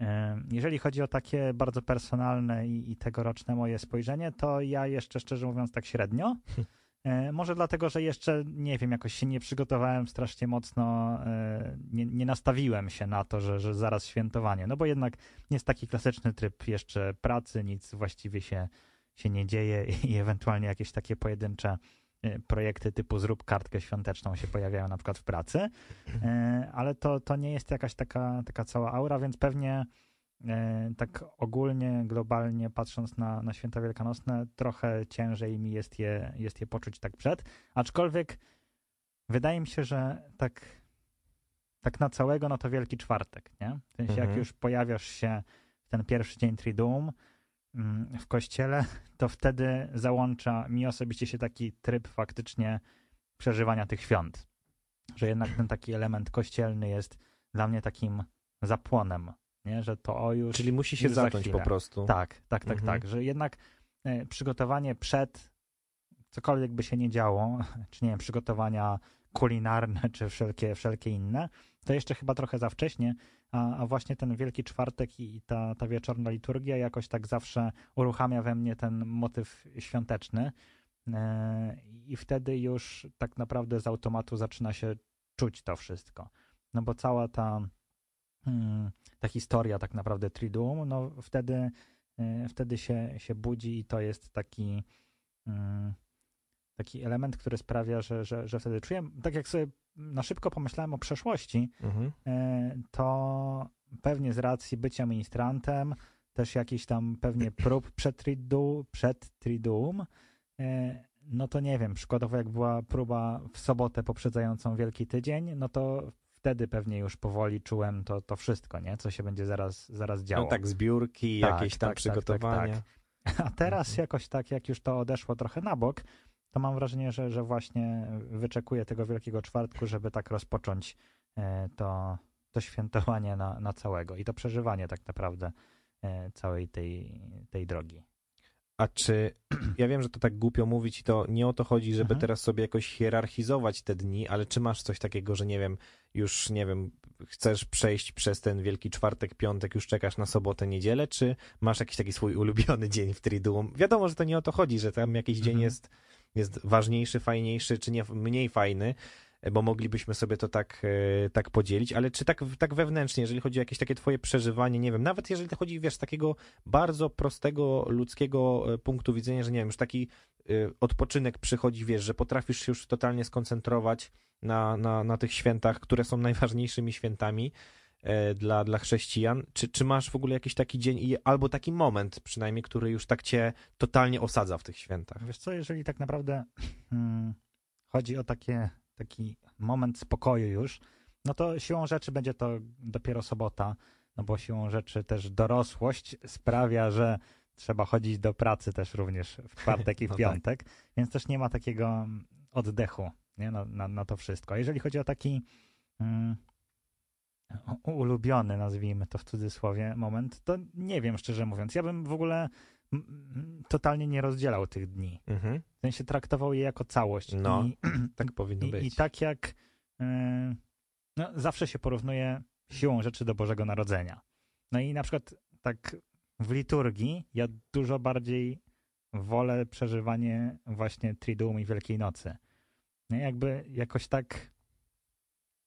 E, Jeżeli chodzi o takie bardzo personalne i, i tegoroczne moje spojrzenie, to ja jeszcze szczerze mówiąc tak średnio. E, Może dlatego, że jeszcze nie wiem, jakoś się nie przygotowałem strasznie mocno, e, nie, nie nastawiłem się na to, że, że zaraz świętowanie. No bo jednak jest taki klasyczny tryb jeszcze pracy, nic właściwie się, się nie dzieje i ewentualnie jakieś takie pojedyncze e, projekty typu zrób kartkę świąteczną się pojawiają na przykład w pracy, ale to, to nie jest jakaś taka, taka cała aura, więc pewnie tak ogólnie, globalnie patrząc na, na święta wielkanocne, trochę ciężej mi jest je, jest je poczuć tak przed, aczkolwiek wydaje mi się, że tak, tak na całego, no to Wielki Czwartek, nie? W sensie, jak Mhm. już pojawiasz się w ten pierwszy dzień Triduum mm, w kościele, to wtedy załącza mi osobiście się taki tryb faktycznie przeżywania tych świąt. Że jednak ten taki element kościelny jest dla mnie takim zapłonem, nie? Że to o już... Czyli musi się zacząć po prostu. Tak, tak, tak, Mhm. tak. Że jednak e, przygotowanie przed, cokolwiek by się nie działo, czy nie wiem, przygotowania kulinarne, czy wszelkie, wszelkie inne, to jeszcze chyba trochę za wcześnie, a, a właśnie ten Wielki Czwartek i, i ta, ta wieczorna liturgia jakoś tak zawsze uruchamia we mnie ten motyw świąteczny e, i wtedy już tak naprawdę z automatu zaczyna się czuć to wszystko. No bo cała ta, ta historia tak naprawdę Triduum, no wtedy, e, wtedy się, się budzi i to jest taki mm, taki element, który sprawia, że, że, że wtedy czuję, tak jak sobie na szybko pomyślałem o przeszłości, Mhm. e, to pewnie z racji bycia ministrantem, też jakiś tam pewnie prób przed, tridu, przed Triduum, e, no to nie wiem, przykładowo jak była próba w sobotę poprzedzającą Wielki Tydzień, no to wtedy pewnie już powoli czułem to, to wszystko, nie? Co się będzie zaraz, zaraz działo. No tak, zbiórki, Tak, jakieś tam tak, tak, przygotowania. tak, A teraz Mhm. jakoś tak, jak już to odeszło trochę na bok, to mam wrażenie, że, że właśnie wyczekuję tego Wielkiego Czwartku, żeby tak rozpocząć e, to, to świętowanie na, na całego i to przeżywanie tak naprawdę e, całej tej, tej drogi. A czy, ja wiem, że to tak głupio mówić i to nie o to chodzi, żeby Mhm. teraz sobie jakoś hierarchizować te dni, ale czy masz coś takiego, że nie wiem, już nie wiem, chcesz przejść przez ten Wielki Czwartek, Piątek, już czekasz na sobotę, niedzielę, czy masz jakiś taki swój ulubiony dzień w Triduum? Wiadomo, że to nie o to chodzi, że tam jakiś dzień Mhm. jest, jest ważniejszy, fajniejszy, czy nie mniej fajny, bo moglibyśmy sobie to tak, e, tak podzielić, ale czy tak, tak wewnętrznie, jeżeli chodzi o jakieś takie twoje przeżywanie, nie wiem, nawet jeżeli chodzi, wiesz, takiego bardzo prostego ludzkiego e, punktu widzenia, że nie wiem, już taki e, odpoczynek przychodzi, wiesz, że potrafisz się już totalnie skoncentrować na, na, na tych świętach, które są najważniejszymi świętami dla, dla chrześcijan. Czy, czy masz w ogóle jakiś taki dzień i, albo taki moment przynajmniej, który już tak cię totalnie osadza w tych świętach? Wiesz co, jeżeli tak naprawdę mm, chodzi o takie, taki moment spokoju już, no to siłą rzeczy będzie to dopiero sobota, no bo siłą rzeczy też dorosłość sprawia, że trzeba chodzić do pracy też również w czwartek i w No tak. piątek, więc też nie ma takiego mm, oddechu nie? Na, na, na to wszystko. A jeżeli chodzi o taki mm, ulubiony, nazwijmy to w cudzysłowie, moment, to nie wiem, szczerze mówiąc. Ja bym w ogóle totalnie nie rozdzielał tych dni. Mhm. W sensie traktował je jako całość. No, I, Tak powinno i, być. i tak jak yy, no, zawsze się porównuje siłą rzeczy do Bożego Narodzenia. No i na przykład tak w liturgii ja dużo bardziej wolę przeżywanie właśnie Triduum i Wielkiej Nocy. Nie? Jakby jakoś tak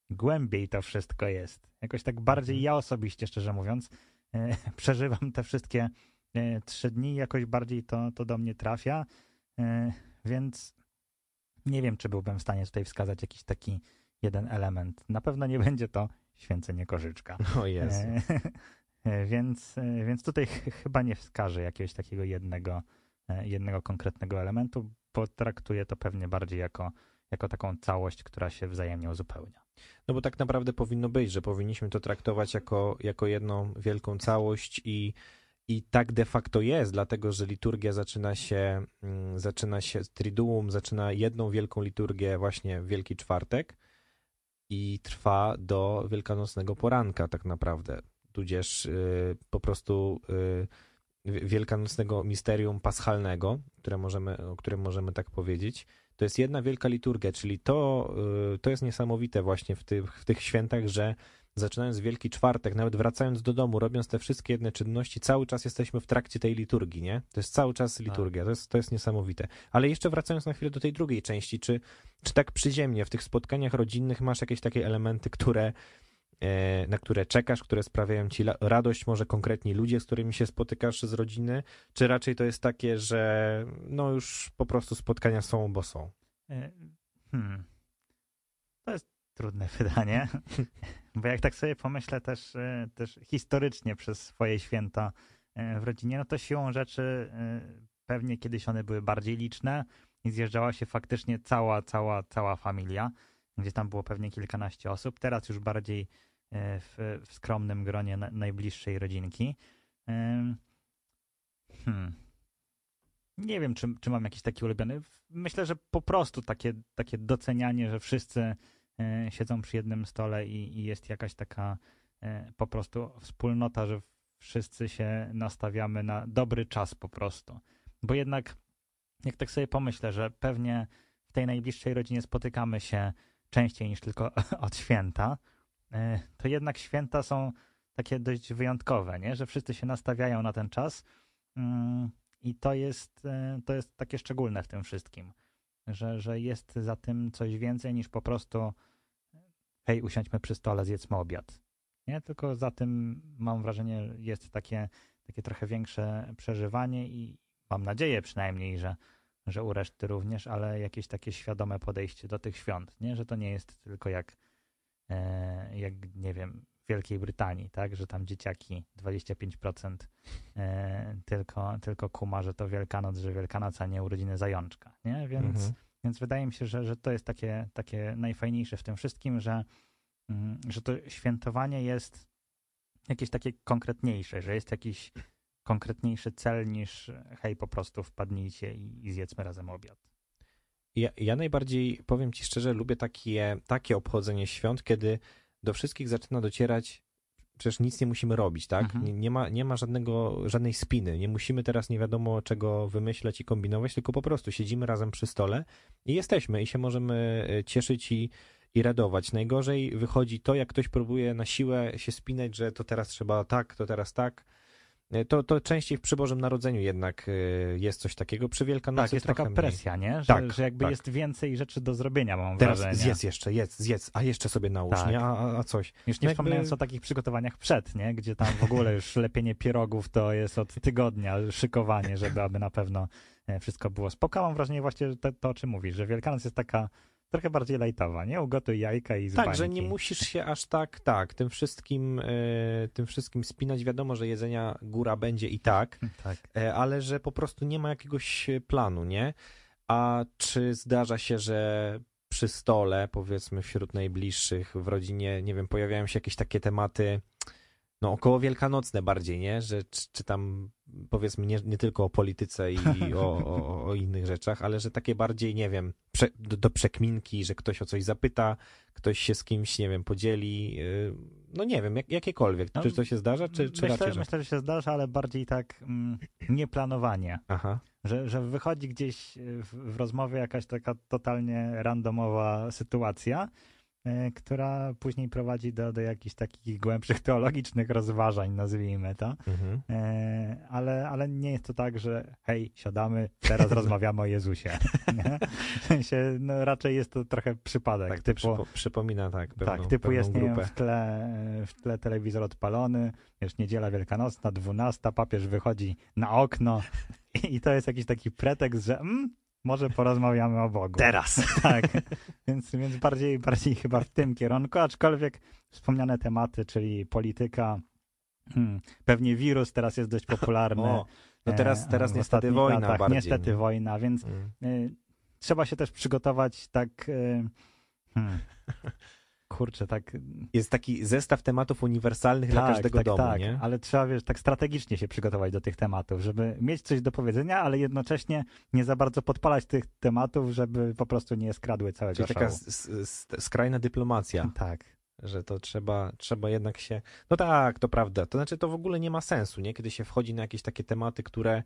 głębiej to wszystko jest. Jakoś tak bardziej Mhm. ja osobiście, szczerze mówiąc, e, przeżywam te wszystkie e, trzy dni, jakoś bardziej to, to do mnie trafia, e, więc nie wiem, czy byłbym w stanie tutaj wskazać jakiś taki jeden element. Na pewno nie będzie to święcenie kożyczka. O Jezu. E, e, więc, e, więc tutaj ch- chyba nie wskażę jakiegoś takiego jednego, e, jednego konkretnego elementu, bo traktuję to pewnie bardziej jako, jako taką całość, która się wzajemnie uzupełnia. No bo tak naprawdę powinno być, że powinniśmy to traktować jako, jako jedną wielką całość i, i tak de facto jest, dlatego że liturgia zaczyna się, mm, zaczyna się, Triduum zaczyna jedną wielką liturgię właśnie w Wielki Czwartek i trwa do wielkanocnego poranka tak naprawdę, tudzież y, po prostu y, wi- wielkanocnego misterium paschalnego, które możemy, o którym możemy tak powiedzieć. To jest jedna wielka liturgia, czyli to, y, to jest niesamowite właśnie w tych, w tych świętach, że zaczynając Wielki Czwartek, nawet wracając do domu, robiąc te wszystkie jedne czynności, cały czas jesteśmy w trakcie tej liturgii, nie? To jest cały czas liturgia, to jest, to jest niesamowite. Ale jeszcze wracając na chwilę do tej drugiej części, czy, czy tak przyziemnie w tych spotkaniach rodzinnych masz jakieś takie elementy, które e, na które czekasz, które sprawiają ci radość, może konkretni ludzie, z którymi się spotykasz z rodziny, czy raczej to jest takie, że no już po prostu spotkania są, bo są? E, Hmm. To jest trudne pytanie, bo jak tak sobie pomyślę też, e, też historycznie przez swoje święta e, w rodzinie, no to siłą rzeczy e, pewnie kiedyś one były bardziej liczne i zjeżdżała się faktycznie cała, cała, cała familia, gdzie tam było pewnie kilkanaście osób. Teraz już bardziej w, w skromnym gronie na, najbliższej rodzinki. Hmm. Nie wiem, czy, czy mam jakiś taki ulubiony. Myślę, że po prostu takie, takie docenianie, że wszyscy siedzą przy jednym stole i, i jest jakaś taka e, po prostu wspólnota, że wszyscy się nastawiamy na dobry czas po prostu. Bo jednak, jak tak sobie pomyślę, że pewnie w tej najbliższej rodzinie spotykamy się częściej niż tylko od święta, e, to jednak święta są takie dość wyjątkowe, nie? że wszyscy się nastawiają na ten czas. Mm, I to jest, e, to jest takie szczególne w tym wszystkim, że, że jest za tym coś więcej niż po prostu hej, usiądźmy przy stole, zjedzmy obiad. Nie? Tylko za tym mam wrażenie jest takie, takie trochę większe przeżywanie i mam nadzieję przynajmniej, że, że u reszty również, ale jakieś takie świadome podejście do tych świąt, nie? Że to nie jest tylko jak, e, jak nie wiem, Wielkiej Brytanii, tak? Że tam dzieciaki 25% e, tylko, tylko kuma, że to Wielkanoc, że Wielkanoc, a nie urodziny zajączka, nie? Więc, Mhm. więc wydaje mi się, że, że to jest takie, takie najfajniejsze w tym wszystkim, że, mm, że to świętowanie jest jakieś takie konkretniejsze, że jest jakiś konkretniejszy cel niż hej, po prostu wpadnijcie i, i zjedzmy razem obiad. Ja, ja najbardziej, powiem ci szczerze, lubię takie, takie obchodzenie świąt, kiedy do wszystkich zaczyna docierać, przecież nic nie musimy robić, tak? Mhm. Nie, nie, ma, nie ma żadnego, żadnej spiny, nie musimy teraz nie wiadomo czego wymyślać i kombinować, tylko po prostu siedzimy razem przy stole i jesteśmy i się możemy e, cieszyć i, i radować. Najgorzej wychodzi to, jak ktoś próbuje na siłę się spinać, że to teraz trzeba tak, to teraz tak. E, To, to częściej w przy Bożym Narodzeniu jednak e, jest coś takiego. Przy Wielkanocy tak, jest taka mniej. presja, nie? Że, Tak, że jakby tak. jest więcej rzeczy do zrobienia, mam Teraz wrażenie. zjedz jeszcze, jedz, zjedz, a jeszcze sobie nałóż, Tak. nie? A, a, coś. Już nie jakby- wspominając o takich przygotowaniach przed, nie? Gdzie tam w ogóle już lepienie pierogów to jest od tygodnia szykowanie, żeby aby na pewno e, wszystko było spoko. Mam wrażenie właśnie, to, to o czym mówisz, że Wielkanoc jest taka trochę bardziej lajtowa, nie? Ugotuj jajka i z Tak, że nie musisz się aż tak, tak, tym wszystkim, e, tym wszystkim spinać. Wiadomo, że jedzenia góra będzie i tak, Tak. e, ale że po prostu nie ma jakiegoś e, planu, nie? A czy zdarza się, że przy stole, powiedzmy wśród najbliższych w rodzinie, nie wiem, pojawiają się jakieś takie tematy, no około wielkanocne bardziej, nie? Że czy, czy tam powiedzmy nie, nie tylko o polityce i o, o, o innych rzeczach, ale że takie bardziej, nie wiem, prze, do, do przekminki, że ktoś o coś zapyta, ktoś się z kimś, nie wiem, podzieli, yy, no nie wiem, jak, jakiekolwiek. No, czy to się zdarza, czy, czy myślę, raczej, że... myślę, że się zdarza, ale bardziej tak mm, nieplanowanie. Aha, Że, że wychodzi gdzieś w, w rozmowie jakaś taka totalnie randomowa sytuacja, która później prowadzi do, do jakichś takich głębszych teologicznych rozważań, nazwijmy to. mhm. E, ale, ale nie jest to tak, że hej, siadamy, teraz rozmawiamy o Jezusie. Nie? W sensie, no, raczej jest to trochę przypadek. Tak, typu, przypo, przypomina tak pewną, tak, typu jest nie wiem, w, tle, e, w tle telewizor odpalony, wiesz, niedziela wielkanocna, 12, papież wychodzi na okno i, i to jest jakiś taki pretekst, że mm, może porozmawiamy o Bogu. Teraz! Tak, więc, więc bardziej, bardziej chyba w tym kierunku, aczkolwiek wspomniane tematy, czyli polityka, hmm, pewnie wirus teraz jest dość popularny. O, no teraz, e, teraz niestety wojna bardziej. Niestety nie? wojna, więc Mm. y, trzeba się też przygotować tak, y, hmm, kurczę, tak, Jest taki zestaw tematów uniwersalnych dla tak, każdego tak, domu, tak, nie? ale trzeba, wiesz, tak strategicznie się przygotować do tych tematów, żeby mieć coś do powiedzenia, ale jednocześnie nie za bardzo podpalać tych tematów, żeby po prostu nie skradły całego Czyli taka skrajna dyplomacja. Tak. że to trzeba, trzeba jednak się. No tak, to prawda. To znaczy, to w ogóle nie ma sensu, nie? Kiedy się wchodzi na jakieś takie tematy, które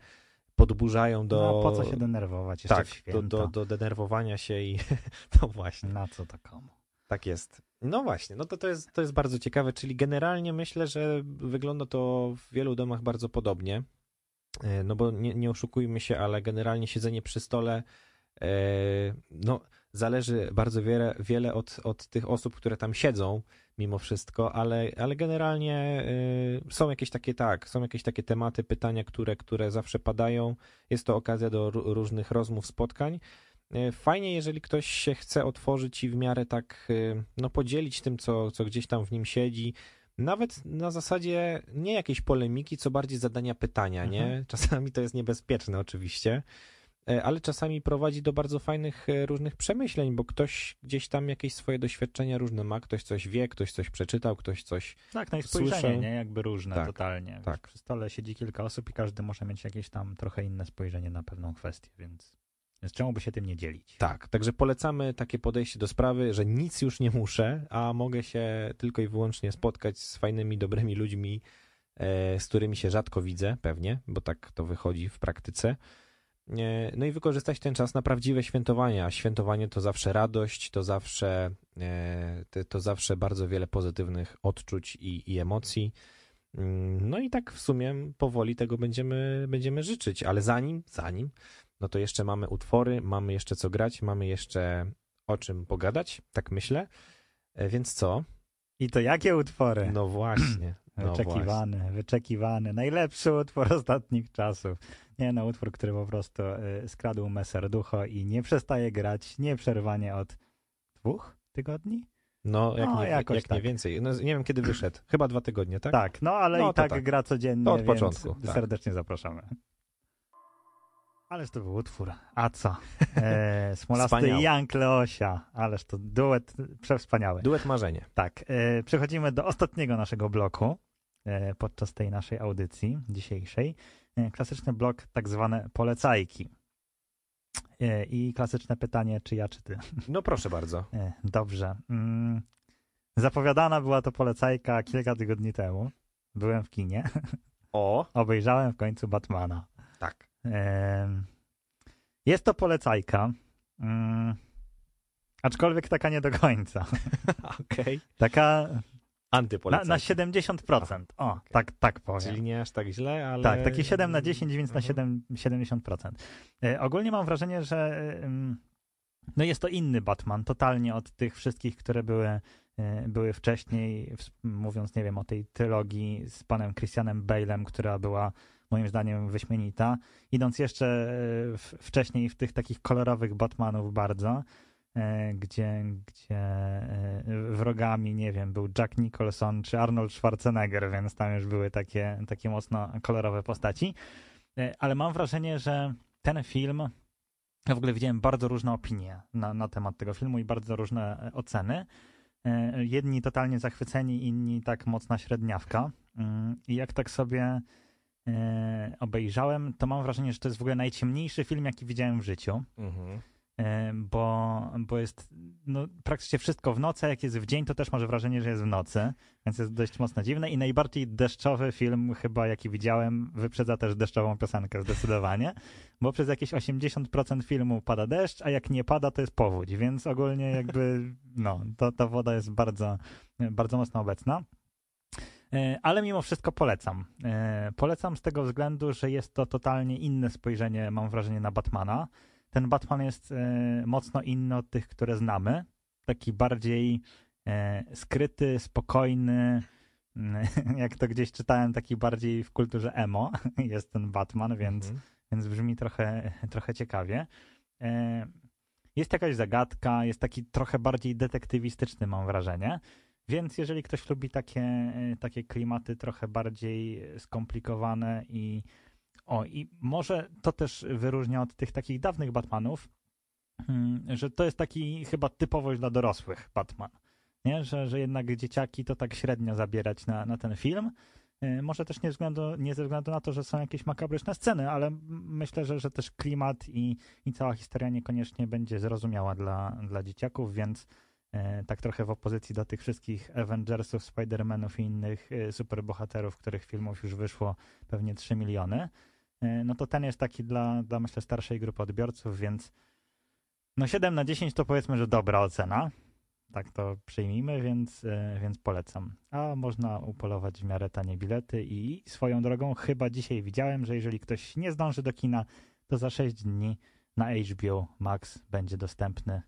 podburzają do. No, po co się denerwować jeszcze tak, w do, do, do denerwowania się i. No właśnie, Na co to komu? Tak jest. No właśnie, no to, to, jest, to jest bardzo ciekawe, czyli generalnie myślę, że wygląda to w wielu domach bardzo podobnie. E, No bo nie, nie oszukujmy się, ale generalnie siedzenie przy stole e, no, zależy bardzo wiele, wiele od, od tych osób, które tam siedzą, mimo wszystko, ale, ale generalnie y, są jakieś takie, tak, są jakieś takie tematy, pytania, które, które zawsze padają. Jest to okazja do ró- różnych rozmów, spotkań. Y, Fajnie, jeżeli ktoś się chce otworzyć i w miarę tak, y, no, podzielić tym, co, co gdzieś tam w nim siedzi. Nawet na zasadzie nie jakiejś polemiki, co bardziej zadania pytania, nie? Mhm. Czasami to jest niebezpieczne, oczywiście e, ale czasami prowadzi do bardzo fajnych e, różnych przemyśleń, bo ktoś gdzieś tam jakieś swoje doświadczenia różne ma, ktoś coś wie, ktoś coś przeczytał, ktoś coś. Tak, no i spojrzenie, nie? Jakby różne Tak, totalnie. tak. Przy stole siedzi kilka osób i każdy może mieć jakieś tam trochę inne spojrzenie na pewną kwestię, więc, więc czemu by się tym nie dzielić? Tak, także polecamy takie podejście do sprawy, że nic już nie muszę, a mogę się tylko i wyłącznie spotkać z fajnymi, dobrymi ludźmi, e, z którymi się rzadko widzę, pewnie, bo tak to wychodzi w praktyce. E, No i wykorzystać ten czas na prawdziwe świętowania. Świętowanie to zawsze radość, to zawsze, e, to zawsze bardzo wiele pozytywnych odczuć i, i emocji. Mm, No i tak w sumie powoli tego będziemy, będziemy życzyć, ale zanim, zanim, no to jeszcze mamy utwory, mamy jeszcze co grać, mamy jeszcze o czym pogadać, tak myślę. E, Więc co? I to jakie utwory? No właśnie. No Wyczekiwany, wyczekiwany. Najlepszy utwór ostatnich czasów. Nie no, utwór, który po prostu y, skradł me serducho i nie przestaje grać nieprzerwanie od dwóch tygodni? No, jak, No, nie, jak nie tak. więcej. No, nie wiem, kiedy wyszedł. Chyba dwa tygodnie, tak? Tak, no ale No i tak, tak. gra codziennie, To od początku, tak. serdecznie zapraszamy. Ależ to był utwór. A co? E, Smolasty Jan Kleosia. Ależ to duet przewspaniały. Duet marzenie. Tak, e, przechodzimy do ostatniego naszego bloku e, podczas tej naszej audycji dzisiejszej. E, klasyczny blok, tak zwane polecajki. E, I klasyczne pytanie, czy ja, czy ty. No proszę bardzo. E, dobrze. Mm, zapowiadana była to polecajka kilka tygodni temu. Byłem w kinie. O, Obejrzałem w końcu Batmana. tak. Jest to polecajka. mm, Aczkolwiek taka nie do końca. Okej. Taka na, Antypolecajka. na 70%. O, tak, tak powiem. Czyli nie aż tak źle, ale... Tak, takie 7 na 10, więc na Mhm. 7, 70%. E, ogólnie mam wrażenie, że no jest to inny Batman, totalnie od tych wszystkich, które były, e, były wcześniej, mówiąc, nie wiem, o tej trylogii z panem Christianem Bale'em, która była moim zdaniem wyśmienita. Idąc jeszcze e, wcześniej w tych takich kolorowych Batmanów bardzo, e, gdzie, gdzie e, wrogami, nie wiem, był Jack Nicholson czy Arnold Schwarzenegger, więc tam już były takie, takie mocno kolorowe postaci. Ale mam wrażenie, że ten film, ja w ogóle widziałem bardzo różne opinie na, na temat tego filmu i bardzo różne oceny. Jedni totalnie zachwyceni, inni tak mocna średniawka. Mm, I jak tak sobie obejrzałem, to mam wrażenie, że to jest w ogóle najciemniejszy film, jaki widziałem w życiu. Mhm. E, bo, bo jest no, praktycznie wszystko w nocy, a jak jest w dzień, to też może wrażenie, że jest w nocy, więc jest dość mocno dziwne i najbardziej deszczowy film chyba, jaki widziałem, wyprzedza też deszczową piosenkę zdecydowanie, bo przez jakieś 80% filmu pada deszcz, a jak nie pada, to jest powódź, więc ogólnie jakby, no, to, ta woda jest bardzo, bardzo mocno obecna. E, Ale mimo wszystko polecam. E, Polecam z tego względu, że jest to totalnie inne spojrzenie, mam wrażenie, na Batmana ten Batman jest e, mocno inny od tych, które znamy. Taki bardziej skryty, spokojny. Mm, Jak to gdzieś czytałem, taki bardziej w kulturze emo jest ten Batman, więc, Mhm. więc brzmi trochę, trochę ciekawie. Jest jakaś zagadka, jest taki trochę bardziej detektywistyczny, mam wrażenie. Więc jeżeli ktoś lubi takie, e, takie klimaty trochę bardziej skomplikowane i o, i może to też wyróżnia od tych takich dawnych Batmanów, mm, że to jest taki chyba typowość dla dorosłych Batman. Nie? Że, że jednak dzieciaki to tak średnio zabierać na, na ten film. E, Może też nie, względu, nie ze względu na to, że są jakieś makabryczne sceny, ale myślę, że, że też klimat i, i cała historia niekoniecznie będzie zrozumiała dla, dla dzieciaków, więc e, tak trochę w opozycji do tych wszystkich Avengersów, Spider-Manów i innych e, superbohaterów, których filmów już wyszło pewnie 3 miliony, e, no to ten jest taki dla, dla myślę starszej grupy odbiorców, więc no 7 na 10 to powiedzmy, że dobra ocena. Tak to przyjmijmy, więc, e, więc polecam. A można upolować w miarę tanie bilety i swoją drogą chyba dzisiaj widziałem, że jeżeli ktoś nie zdąży do kina, to za 6 dni na HBO Max będzie dostępny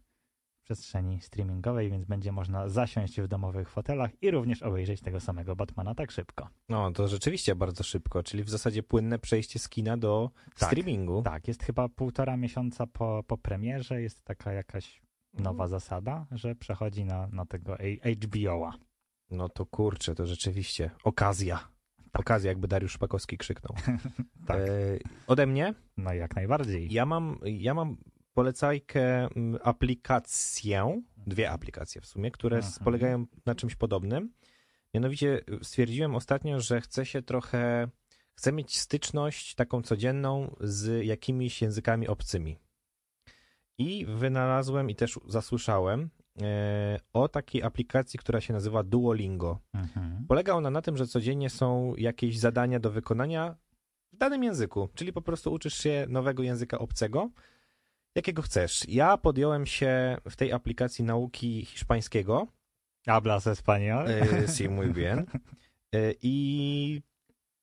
przestrzeni streamingowej, więc będzie można zasiąść w domowych fotelach i również obejrzeć tego samego Batmana tak szybko. No, to rzeczywiście bardzo szybko, czyli w zasadzie płynne przejście z kina do Tak, streamingu. Tak, jest chyba półtora miesiąca po, po premierze, jest taka jakaś nowa zasada, że przechodzi na, na tego HBO-a. No to kurczę, to rzeczywiście okazja. Okazja, jakby Dariusz Szpakowski krzyknął. Tak, E, ode mnie no jak najbardziej. ja mam, ja mam polecajkę mm, aplikację, dwie aplikacje w sumie, które s- Mhm. polegają na czymś podobnym. Mianowicie y, stwierdziłem ostatnio, że chcę się trochę, chcę mieć styczność taką codzienną z jakimiś językami obcymi. I wynalazłem i też zasłyszałem e, o takiej aplikacji, która się nazywa Duolingo. Mhm. Polega ona na tym, że codziennie są jakieś zadania do wykonania w danym języku, czyli po prostu uczysz się nowego języka obcego, jakiego chcesz. Ja podjąłem się w tej aplikacji nauki hiszpańskiego, Hablas español? e, sí, muy bien, E, i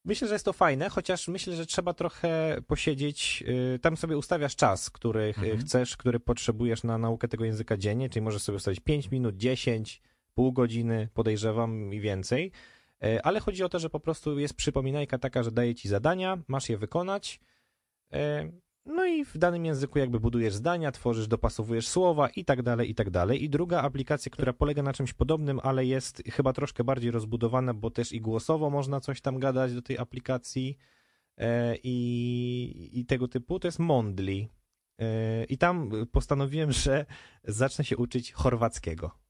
myślę, że jest to fajne, chociaż myślę, że trzeba trochę posiedzieć, e, tam sobie ustawiasz czas, który Mhm. chcesz, który potrzebujesz na naukę tego języka dziennie, czyli możesz sobie ustawić 5 minut, 10, pół godziny, podejrzewam i więcej. Ale chodzi o to, że po prostu jest przypominajka taka, że daje ci zadania, masz je wykonać. No i w danym języku jakby budujesz zdania, tworzysz, dopasowujesz słowa i tak dalej, i tak dalej. I druga aplikacja, która polega na czymś podobnym, ale jest chyba troszkę bardziej rozbudowana, bo też i głosowo można coś tam gadać do tej aplikacji e, i, i tego typu, to jest Mondly. E, I tam postanowiłem, że zacznę się uczyć chorwackiego.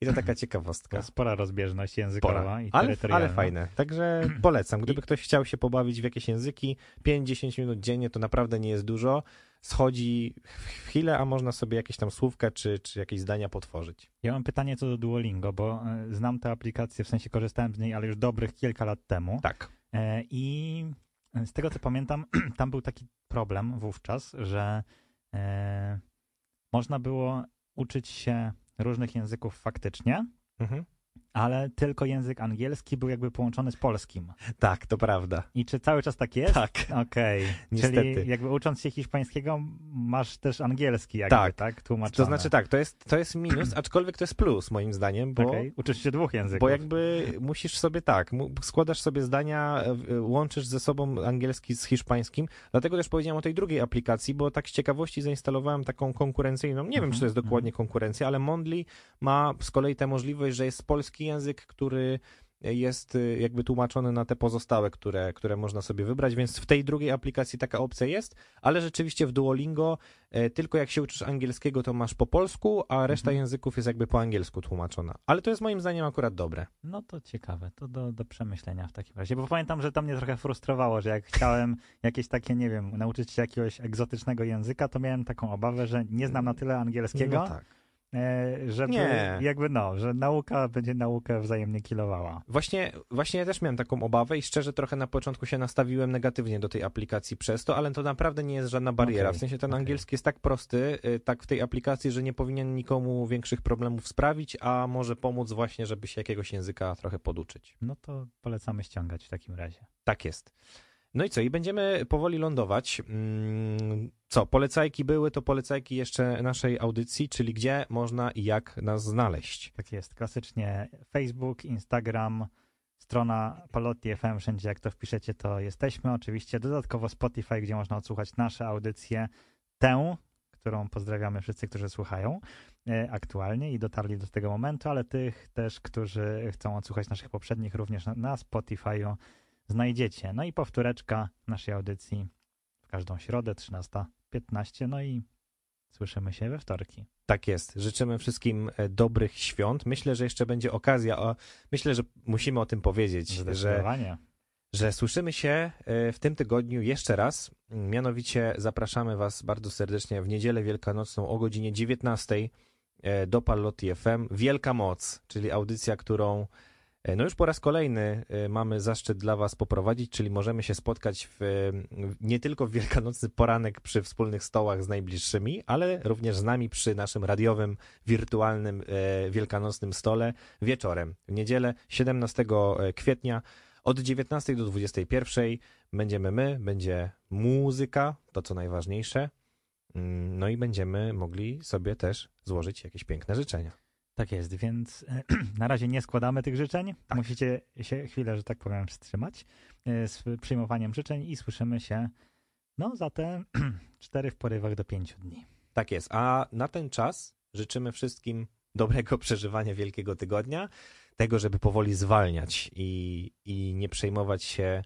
I to taka ciekawostka. To spora rozbieżność językowa Spora, i ale, ale fajne. Także polecam. Gdyby ktoś chciał się pobawić w jakieś języki, 5-10 minut dziennie to naprawdę nie jest dużo. Schodzi w chwilę, a można sobie jakieś tam słówka czy, czy jakieś zdania potworzyć. Ja mam pytanie co do Duolingo, bo e, znam tę aplikację, w sensie korzystałem z niej, ale już dobrych kilka lat temu. Tak. E, I z tego co pamiętam, tam był taki problem wówczas, że e, można było uczyć się różnych języków faktycznie, Mhm. Ale tylko język angielski był jakby połączony z polskim. Tak, to prawda. I czy cały czas tak jest? Tak. Okej. Niestety. Czyli jakby ucząc się hiszpańskiego, masz też angielski jakby, Tak. tak? Tłumaczone. To znaczy tak, to jest, to jest minus, aczkolwiek to jest plus moim zdaniem, bo, Okej, Uczysz się dwóch języków. bo jakby musisz sobie tak, składasz sobie zdania, e, e, łączysz ze sobą angielski z hiszpańskim, dlatego też powiedziałem o tej drugiej aplikacji, bo tak z ciekawości zainstalowałem taką konkurencyjną, nie wiem Mhm, czy to jest dokładnie mhm. konkurencja, ale Mondly ma z kolei tę możliwość, że jest polski język, który jest y, jakby tłumaczony na te pozostałe, które, które można sobie wybrać, więc w tej drugiej aplikacji taka opcja jest, ale rzeczywiście w Duolingo e, tylko jak się uczysz angielskiego, to masz po polsku, a reszta Mhm. języków jest jakby po angielsku tłumaczona. Ale to jest moim zdaniem akurat dobre. No to ciekawe, to do, do przemyślenia w takim razie, bo pamiętam, że to mnie trochę frustrowało, że jak chciałem jakieś takie, nie wiem, nauczyć się jakiegoś egzotycznego języka, to miałem taką obawę, że nie znam na tyle angielskiego, No tak. E, żeby Nie. jakby no, że nauka będzie naukę wzajemnie kilowała. Właśnie, właśnie ja też miałem taką obawę i szczerze trochę na początku się nastawiłem negatywnie do tej aplikacji przez to, ale to naprawdę nie jest żadna bariera. Okej, w sensie ten okej. angielski jest tak prosty, y, tak w tej aplikacji, że nie powinien nikomu większych problemów sprawić, a może pomóc właśnie, żeby się jakiegoś języka trochę poduczyć. No to polecamy ściągać w takim razie. Tak jest. No i co? I będziemy powoli lądować. Mm, Co? Polecajki były, to polecajki jeszcze naszej audycji, czyli gdzie można i jak nas znaleźć. Tak jest, klasycznie Facebook, Instagram, strona Palotti FM, wszędzie jak to wpiszecie, to jesteśmy. Oczywiście dodatkowo Spotify, gdzie można odsłuchać nasze audycje, tę, którą pozdrawiamy wszyscy, którzy słuchają e, aktualnie i dotarli do tego momentu, ale tych też, którzy chcą odsłuchać naszych poprzednich, również na, na Spotify'u znajdziecie. No i powtóreczka naszej audycji w każdą środę 13.15, no i słyszymy się we wtorki. Tak jest. Życzymy wszystkim e, dobrych świąt. Myślę, że jeszcze będzie okazja. O, myślę, że musimy o tym powiedzieć, że, Zdecydowanie. że słyszymy się e, w tym tygodniu jeszcze raz. Mianowicie zapraszamy Was bardzo serdecznie w niedzielę wielkanocną o godzinie 19 e, do Pallotti FM. Wielka Moc, czyli audycja, którą no już po raz kolejny e, mamy zaszczyt dla Was poprowadzić, czyli możemy się spotkać w- nie tylko w wielkanocny poranek przy wspólnych stołach z najbliższymi, ale również z nami przy naszym radiowym, wirtualnym e, wielkanocnym stole wieczorem. W niedzielę 17 kwietnia od 19 do 21 będziemy my, będzie muzyka, to co najważniejsze. Mm, No i będziemy mogli sobie też złożyć jakieś piękne życzenia. Tak jest, więc e, na razie nie składamy tych życzeń. Tak. Musicie się chwilę, że tak powiem, wstrzymać e, z przyjmowaniem życzeń i słyszymy się no za te cztery w porywach do pięciu dni. Tak jest. A na ten czas życzymy wszystkim dobrego przeżywania Wielkiego Tygodnia, tego, żeby powoli zwalniać i, i nie przejmować się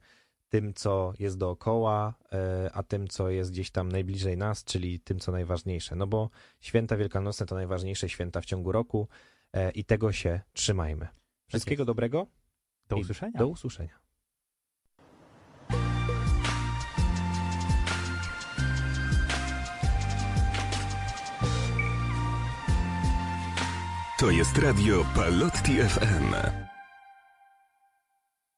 tym, co jest dookoła, e, a tym, co jest gdzieś tam najbliżej nas, czyli tym, co najważniejsze. No bo święta wielkanocne to najważniejsze święta w ciągu roku e, i tego się trzymajmy. Wszystkiego jest. dobrego. Do usłyszenia. Do usłyszenia. To jest radio Palotti FM.